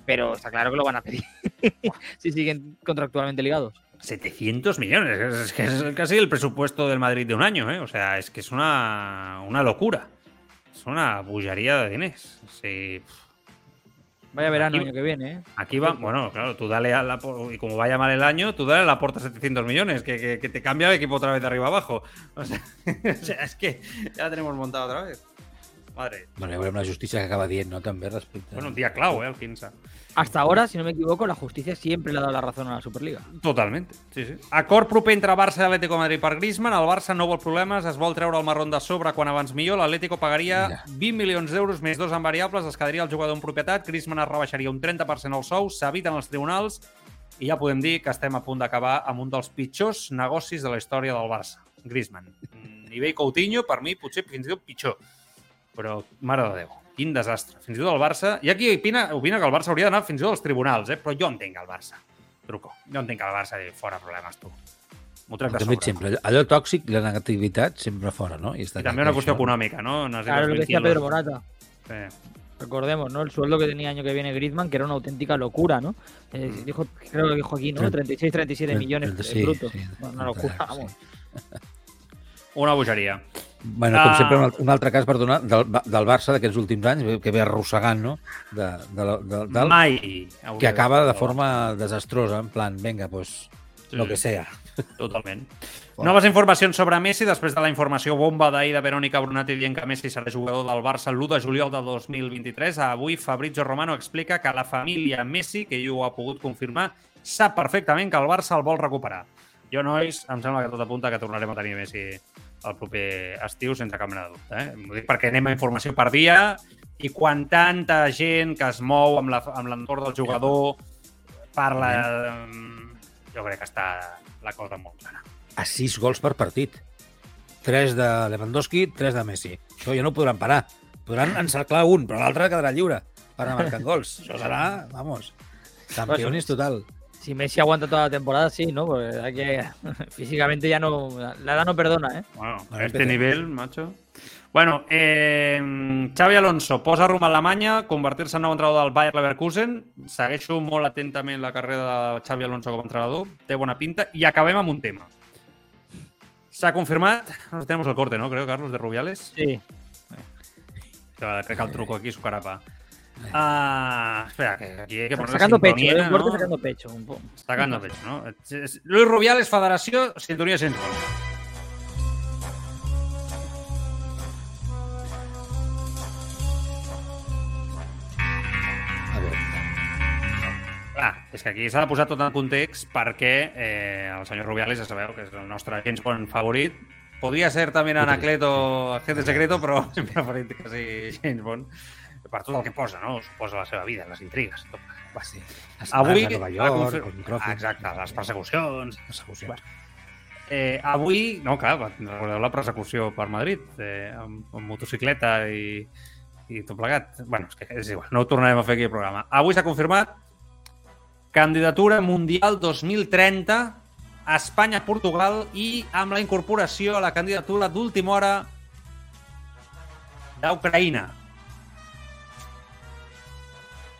pero está claro que lo van a pedir si siguen contractualmente ligados. 700 millones. Es que es casi el presupuesto del Madrid de un año, ¿eh? O sea, es que es una, una locura. Es una bullería de. Sí. Vaya verano Aquí- año que viene, ¿eh? Aquí va, bueno, claro, tú dale a la, y como vaya mal el año, tú dale a la porta 700 millones, que, que- que te cambia el equipo otra vez de arriba abajo. O sea, o sea, es que ya la tenemos montada otra vez. Madre. Bueno, la justícia que acaba dient, no? També respecte... Bueno, un día clau, ¿eh? El 15. Hasta ahora, si no me equivoco, la justicia siempre le ha dado la razón a la Superliga. Totalment, sí, sí. Acord proper entre Barça i Atlético Madrid per Griezmann. El Barça no vol problemes, es vol treure el marrón de sobre quan abans millor. L'Atlético pagaria Mira. 20 milions d'euros més dos en variables, es quedaria el jugador en propietat, Griezmann es rebaixaria un 30% el sou, s'eviten els tribunals i ja podem dir que estem a punt d'acabar amb un dels pitjors negocis de la història del Barça, Griezmann. Nivell Coutinho, per mi, potser fins i tot pitjor. Però, mare de Déu, quin desastre. Fins i tot el Barça... Hi ha qui opina, opina que el Barça hauria d'anar fins i tot als tribunals, eh? però jo entenc el Barça. Truco. Jo entenc que el Barça diu, fora problemes, tu. M'ho trec de sobre. sempre, allò tòxic, la negativitat, sempre fora, no? I, està I també una qüestió això- econòmica, no? no sé Claro, lo que decía 20 Pedro. Morata. Sí. Recordemos, ¿no? El sueldo que tenía año que viene Griezmann, que era una auténtica locura, ¿no? Eh, Mm. dijo, creo que dijo aquí, ¿no? 36, 37 millones eh, Sí, brutos. sí, una locura, sí. vamos. Una bogeria. Bueno, com Ah. sempre, un al- un altre cas, perdona, del, del Barça d'aquests últims anys, que ve arrossegant, no? De, de, de, del, Mai. que acaba de forma desastrosa, en plan, venga, pues, Sí, lo que sea. Totalment. Fort. Noves informacions sobre Messi després de la informació bomba d'ahir de Verònica Brunati dient que Messi serà jugador del Barça l'1 de juliol del 2023. Avui Fabrizio Romano explica que la família Messi, que ell ho ha pogut confirmar, sap perfectament que el Barça el vol recuperar. Jo, nois, em sembla que tot apunta que tornarem a tenir Messi el proper estiu sense cap mena de dubte. Eh? Ho dic perquè anem a informació per dia i quan tanta gent que es mou amb la- amb l'entorn del jugador parla... eh, Jo crec que està la cosa molt clara. A sis gols per partit. Tres de Lewandowski, tres de Messi. Això ja no podran parar. Podran encerclar un, però l'altre quedarà lliure per anar marcant gols. Això serà, vamos, campeones total. Si Messi aguanta toda la temporada, sí, ¿no? Porque hay que, físicamente ya no. La edad no perdona, ¿eh? Bueno, a este nivel, macho. Bueno, eh, Xavi Alonso posa rumb a Alemanya, convertir-se en nou entrenador del Bayer Leverkusen. Segueixo molt atentament la carrera de Xavi Alonso com a entrenador. Té bona pinta. I acabem amb un tema. S'ha confirmat, tenemos el corte, ¿no? Creo, Carlos, de Rubiales. Sí. Creo que el truco aquí, su carapa. Ah, espera, que aquí hay que poner sacando pecho, eh, ¿no? sacando pecho. Un poco. Sacando pecho, ¿no? Luis Rubiales, Federació, sintonia sense gol. A veure. Clar, és que aquí s'ha de posar tot en context perquè eh, el senyor Rubiales, ja sabeu que és el nostre James Bond favorit. Podria ser també Anacleto, agente secreto, però hem preferit que sigui James Bond per tot el que posa, no? Suposa la seva vida, les intrigues. Tot. Va, sí. Les Avui, a Nova York, confir- el micròfon. Exacte, les persecucions. Persecucions. Eh, avui, no, clar, recordeu la persecució per Madrid, eh, amb, amb motocicleta i, i tot plegat. bueno, és que és igual, no ho tornarem a fer aquí al programa. Avui s'ha confirmat candidatura mundial 2030 a Espanya-Portugal i amb la incorporació a la candidatura d'última hora d'Ucraïna.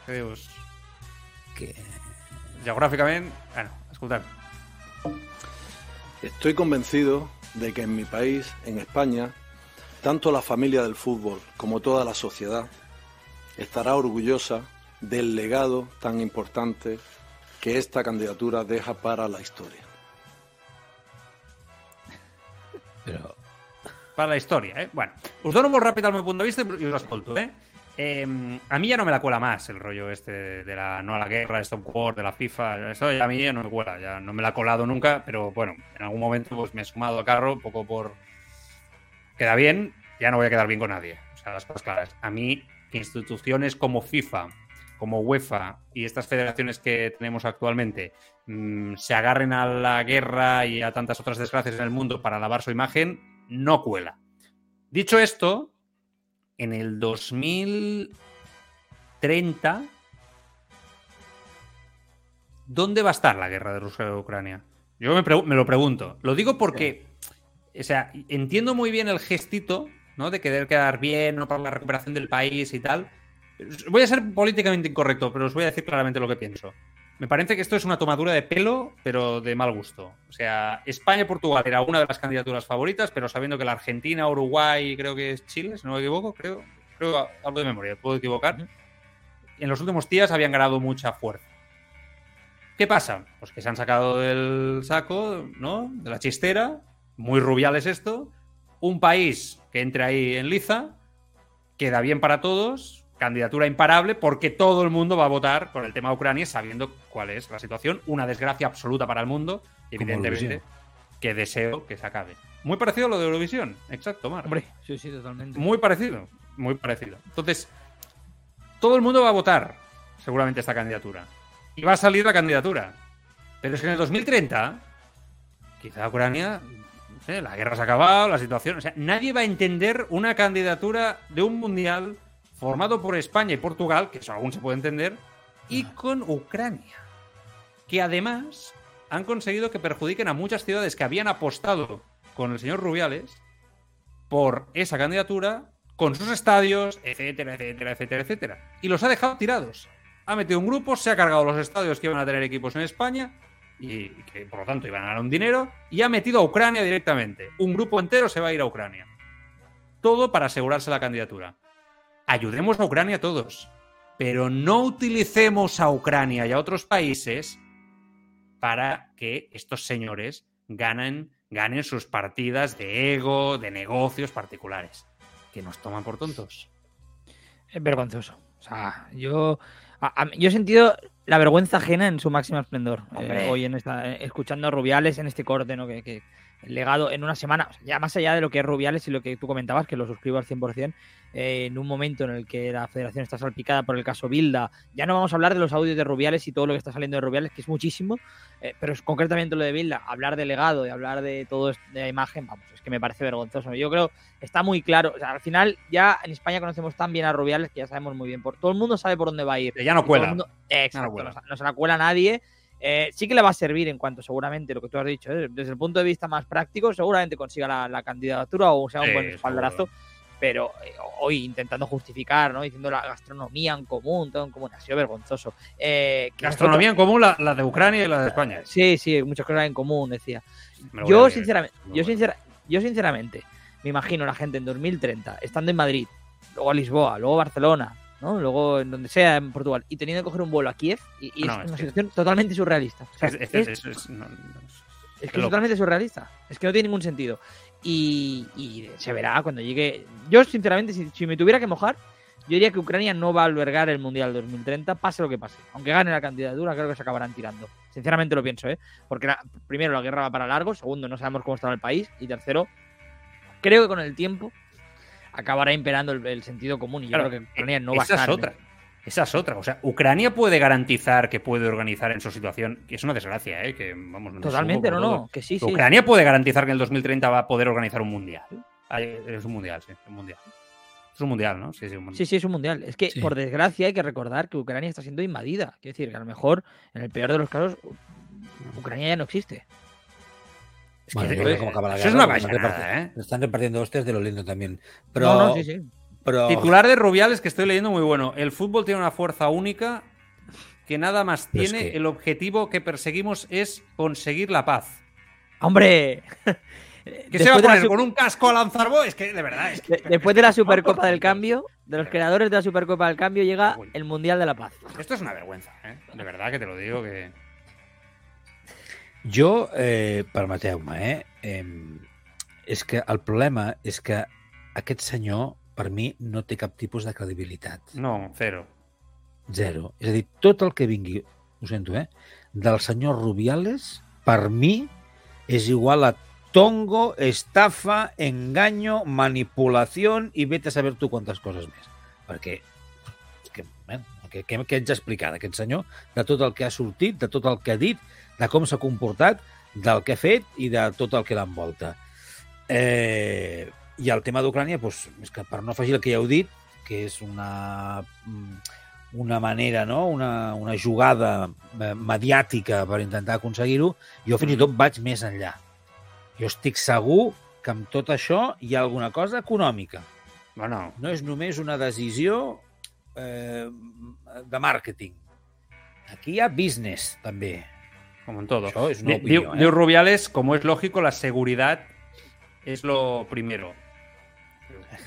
Què dius? Que... Geogràficament, bueno, escoltem. Estoy convencido de que en mi país, en España, tanto la familia del fútbol como toda la sociedad estará orgullosa del legado tan importante que esta candidatura deja para la historia. Però... per la història, eh? Bueno, us dono molt ràpid el meu punt de vista i us escolto, eh? Eh, a mí ya no me la cuela más el rollo este de la no a la guerra, stop war, de la FIFA. Eso ya a mí ya no me cuela, ya no me la ha colado nunca, pero bueno, en algún momento pues me he sumado al carro, un poco por. Queda bien, ya no voy a quedar bien con nadie. O sea, las cosas claras. A mí, instituciones como FIFA, como UEFA y estas federaciones que tenemos actualmente mm, se agarren a la guerra y a tantas otras desgracias en el mundo para lavar su imagen, no cuela. Dicho esto, en el 2030, ¿dónde va a estar la guerra de Rusia y Ucrania? Yo me, me lo pregunto. Lo digo porque, o sea, entiendo muy bien el gestito, ¿no? De querer quedar bien, no para la recuperación del país y tal. Voy a ser políticamente incorrecto, pero os voy a decir claramente lo que pienso. Me parece que esto es una tomadura de pelo, pero de mal gusto. O sea, España y Portugal era una de las candidaturas favoritas, pero sabiendo que la Argentina, Uruguay, creo que es Chile, si no me equivoco, creo, creo algo de memoria, puedo equivocar. En los últimos días habían ganado mucha fuerza. ¿Qué pasa? Pues que se han sacado del saco, ¿no? De la chistera, muy rubiales esto. Un país que entre ahí en liza, queda bien para todos, candidatura imparable, porque todo el mundo va a votar por el tema de Ucrania sabiendo cuál es la situación. Una desgracia absoluta para el mundo, evidentemente, que deseo que se acabe. Muy parecido a lo de Eurovisión, exacto, Mar. Hombre, sí, sí, totalmente. Muy parecido, muy parecido. Entonces, todo el mundo va a votar, seguramente, esta candidatura. Y va a salir la candidatura. Pero es que en el 2030, quizá Ucrania, no sé, la guerra se ha acabado, la situación. O sea, nadie va a entender una candidatura de un mundial formado por España y Portugal, que eso aún se puede entender, y con Ucrania. Que además han conseguido que perjudiquen a muchas ciudades que habían apostado con el señor Rubiales por esa candidatura, con sus estadios, etcétera, etcétera, etcétera, etcétera. Y los ha dejado tirados. Ha metido un grupo, se ha cargado los estadios que iban a tener equipos en España y que por lo tanto iban a ganar un dinero y ha metido a Ucrania directamente. Un grupo entero se va a ir a Ucrania. Todo para asegurarse la candidatura. Ayudemos a Ucrania todos, pero no utilicemos a Ucrania y a otros países para que estos señores ganen, ganen sus partidas de ego, de negocios particulares, que nos toman por tontos. Es vergonzoso. O sea, yo, a- a- yo he sentido la vergüenza ajena en su máximo esplendor. eh, hoy en esta, eh, escuchando a Rubiales en este corte, ¿no? Que, que el legado en una semana, o sea, ya más allá de lo que es Rubiales y lo que tú comentabas, que lo suscribo al 100%, eh, en un momento en el que la federación está salpicada por el caso Bilda, ya no vamos a hablar de los audios de Rubiales y todo lo que está saliendo de Rubiales, que es muchísimo, eh, pero es concretamente lo de Bilda, hablar de legado y hablar de todo de la imagen, vamos, es que me parece vergonzoso. Yo creo está muy claro. O sea, al final, ya en España conocemos tan bien a Rubiales que ya sabemos muy bien. Por, todo el mundo sabe por dónde va a ir. Ya no cuela. mundo- eh, exacto, no, se- no se la cuela nadie. Eh, sí que le va a servir en cuanto seguramente lo que tú has dicho, ¿eh? desde el punto de vista más práctico, seguramente consiga la, la candidatura o sea un buen espaldarazo. Pero eh, hoy intentando justificar, ¿no? Diciendo la gastronomía en común, todo en común, ha sido vergonzoso. Eh, Gastronomía en común, la, la de Ucrania y la de España. Sí, sí, muchas cosas en común, decía. Yo, sinceramente, yo a sincera, Yo, sinceramente, me imagino la gente en 2030, estando en Madrid, luego a Lisboa, luego a Barcelona, ¿no? Luego en donde sea en Portugal, y teniendo que coger un vuelo a Kiev, y, y No, es es una que- situación totalmente surrealista. O sea, Es, no, que es totalmente surrealista. Es que no tiene ningún sentido. Y, y se verá cuando llegue. Yo, sinceramente, si, si me tuviera que mojar, yo diría que Ucrania no va a albergar el Mundial 2030, pase lo que pase. Aunque gane la candidatura, creo que se acabarán tirando. Sinceramente lo pienso, ¿eh? Porque la- primero, la guerra va para largo. Segundo, no sabemos cómo estará el país. Y tercero, creo que con el tiempo acabará imperando el, el sentido común. Y yo Claro, creo que Ucrania no va a esa estar. es en- otra. Esa es otra. O sea, Ucrania puede garantizar que puede organizar en su situación, que es una desgracia, ¿eh? Que, vamos, me Totalmente, no, no. Que sí, sí. Ucrania puede garantizar que en el 2030 va a poder organizar un mundial. Es un mundial, sí, un mundial. Es un mundial, ¿no? Sí, sí, un mundial. Sí, sí, es un mundial. Es que, Sí. por desgracia, hay que recordar que Ucrania está siendo invadida. Quiero decir que a lo mejor, en el peor de los casos, Ucrania ya no existe. Es que, eh, acaba la eso es guerra, una reparti- ¿eh? se Están repartiendo hostias de lo lindo también. Pero, No, no, sí, sí. pero Titular de Rubiales que estoy leyendo muy bueno. El fútbol tiene una fuerza única que nada más Pero es tiene. que- El objetivo que perseguimos es conseguir la paz. ¡Hombre! ¿Qué se va a la poner? ¿Con un casco a lanzar? Es que, de verdad, es que... de- Después de la Supercopa del Cambio, de los creadores de la Supercopa del Cambio, llega el Mundial de la Paz. Esto es una vergüenza, ¿eh? De verdad que te lo digo que... Jo, eh, permeteu-me, eh, eh, és que el problema és que aquest senyor, per mi, no té cap tipus de credibilitat. No, cero. Zero. És a dir, tot el que vingui, ho sento, eh, del senyor Rubiales, per mi, és igual a tongo, estafa, engaño, manipulación i vete a saber tu quantes coses més. Perquè, que, bueno, què, què, què ets explicar d'aquest senyor? De tot el que ha sortit, de tot el que ha dit, de com s'ha comportat, del que ha fet i de tot el que l'envolta. Eh, I el tema d'Ucrània, doncs, és que per no afegir el que ja heu dit, que és una, mm, una manera, no? una, una jugada eh, mediàtica per intentar aconseguir-ho, jo fins i tot vaig més enllà. Jo estic segur que amb tot això hi ha alguna cosa econòmica. Bueno, No és només una decisió eh, de màrqueting. Aquí hi ha business, també. Como en todo. Això és una Di- opinió, diu- eh? diu Rubiales, como es lógico, la seguridad es lo primero.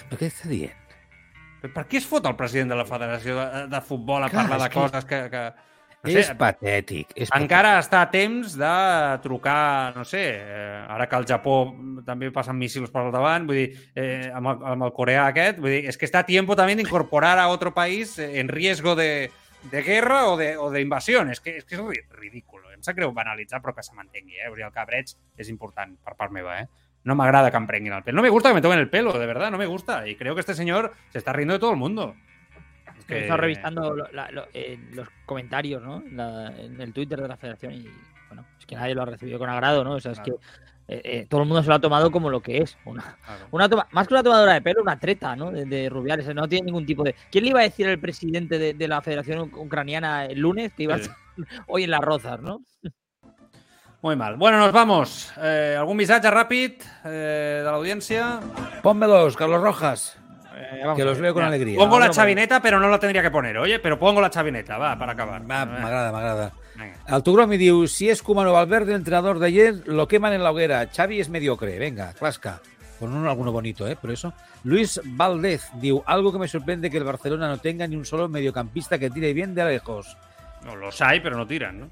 Però què està dient? Però Per què es fot el president de la Federació de, de Futbol a Clar, parlar és de que- coses que... que no és sé, patètic. És encara està a temps de trucar, no sé, eh, ara que al Japó també passen míssils per al davant, vull dir, eh, amb, el, amb el coreà aquest, vull dir, és que està a tiempo també d'incorporar a otro país en riesgo de, de guerra o de, o de invasión. És que és, que és ri- ridícul. Em sap greu banalitzar, però que se mantengui, eh? El cabreig és important per part meva, eh? No me agrada que em prenguin el pelo. No me gusta que me tomen el pelo, de verdad, no me gusta. Y creo que este señor se está riendo de todo el mundo. Es He estado revisando lo- la- lo- eh, los comentarios ¿no? en, la- en el Twitter de la federación y bueno, es que nadie lo ha recibido con agrado, ¿no? O sea, es que eh, eh, todo el mundo se lo ha tomado como lo que es. Una, Claro. una toma- más que una tomadora de pelo, una treta, ¿no? De, de Rubiales. No tiene ningún tipo de. ¿Quién le iba a decir al presidente de, de la Federación Ucraniana el lunes que iba Sí. a estar hoy en las rozas, ¿no? Muy mal. Bueno, nos vamos. Eh, ¿Algún mensaje rápido eh, de la audiencia? Pónmelos, Carlos Rojas, Eh, vamos que los leo con alegría. Pongo la chavineta, pero no lo tendría que poner, oye, pero pongo la chavineta, va, para acabar. Va, M'agrada, m'agrada. Venga. El Tugromi diu, si es Kumano Valverde, entrenador de ayer, lo queman en la hoguera. Xavi es mediocre. Venga, clasca. Con un, alguno bonito, ¿eh? Por eso. Luis Valdez diu, algo que me sorprende que el Barcelona no tenga ni un solo mediocampista que tire bien de lejos. No, los hay, pero no tiran, ¿no?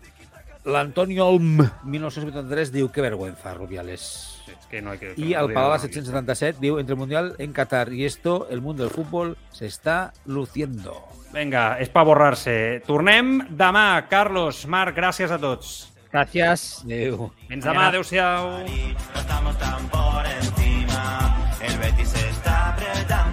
L'Antonio Olm, 1983, diu, que vergüenza, Rubiales. Es que no hay que... Y no al no. 777 diu, entre el Mundial en Qatar y esto, el mundo del fútbol se está luciendo. Venga, és per borrar-se. Tornem demà. Carlos, Marc, gràcies a tots. Gracias. Adéu. Fins demà. Adéu-siau. No estamos tan por encima. El Betis está apretando.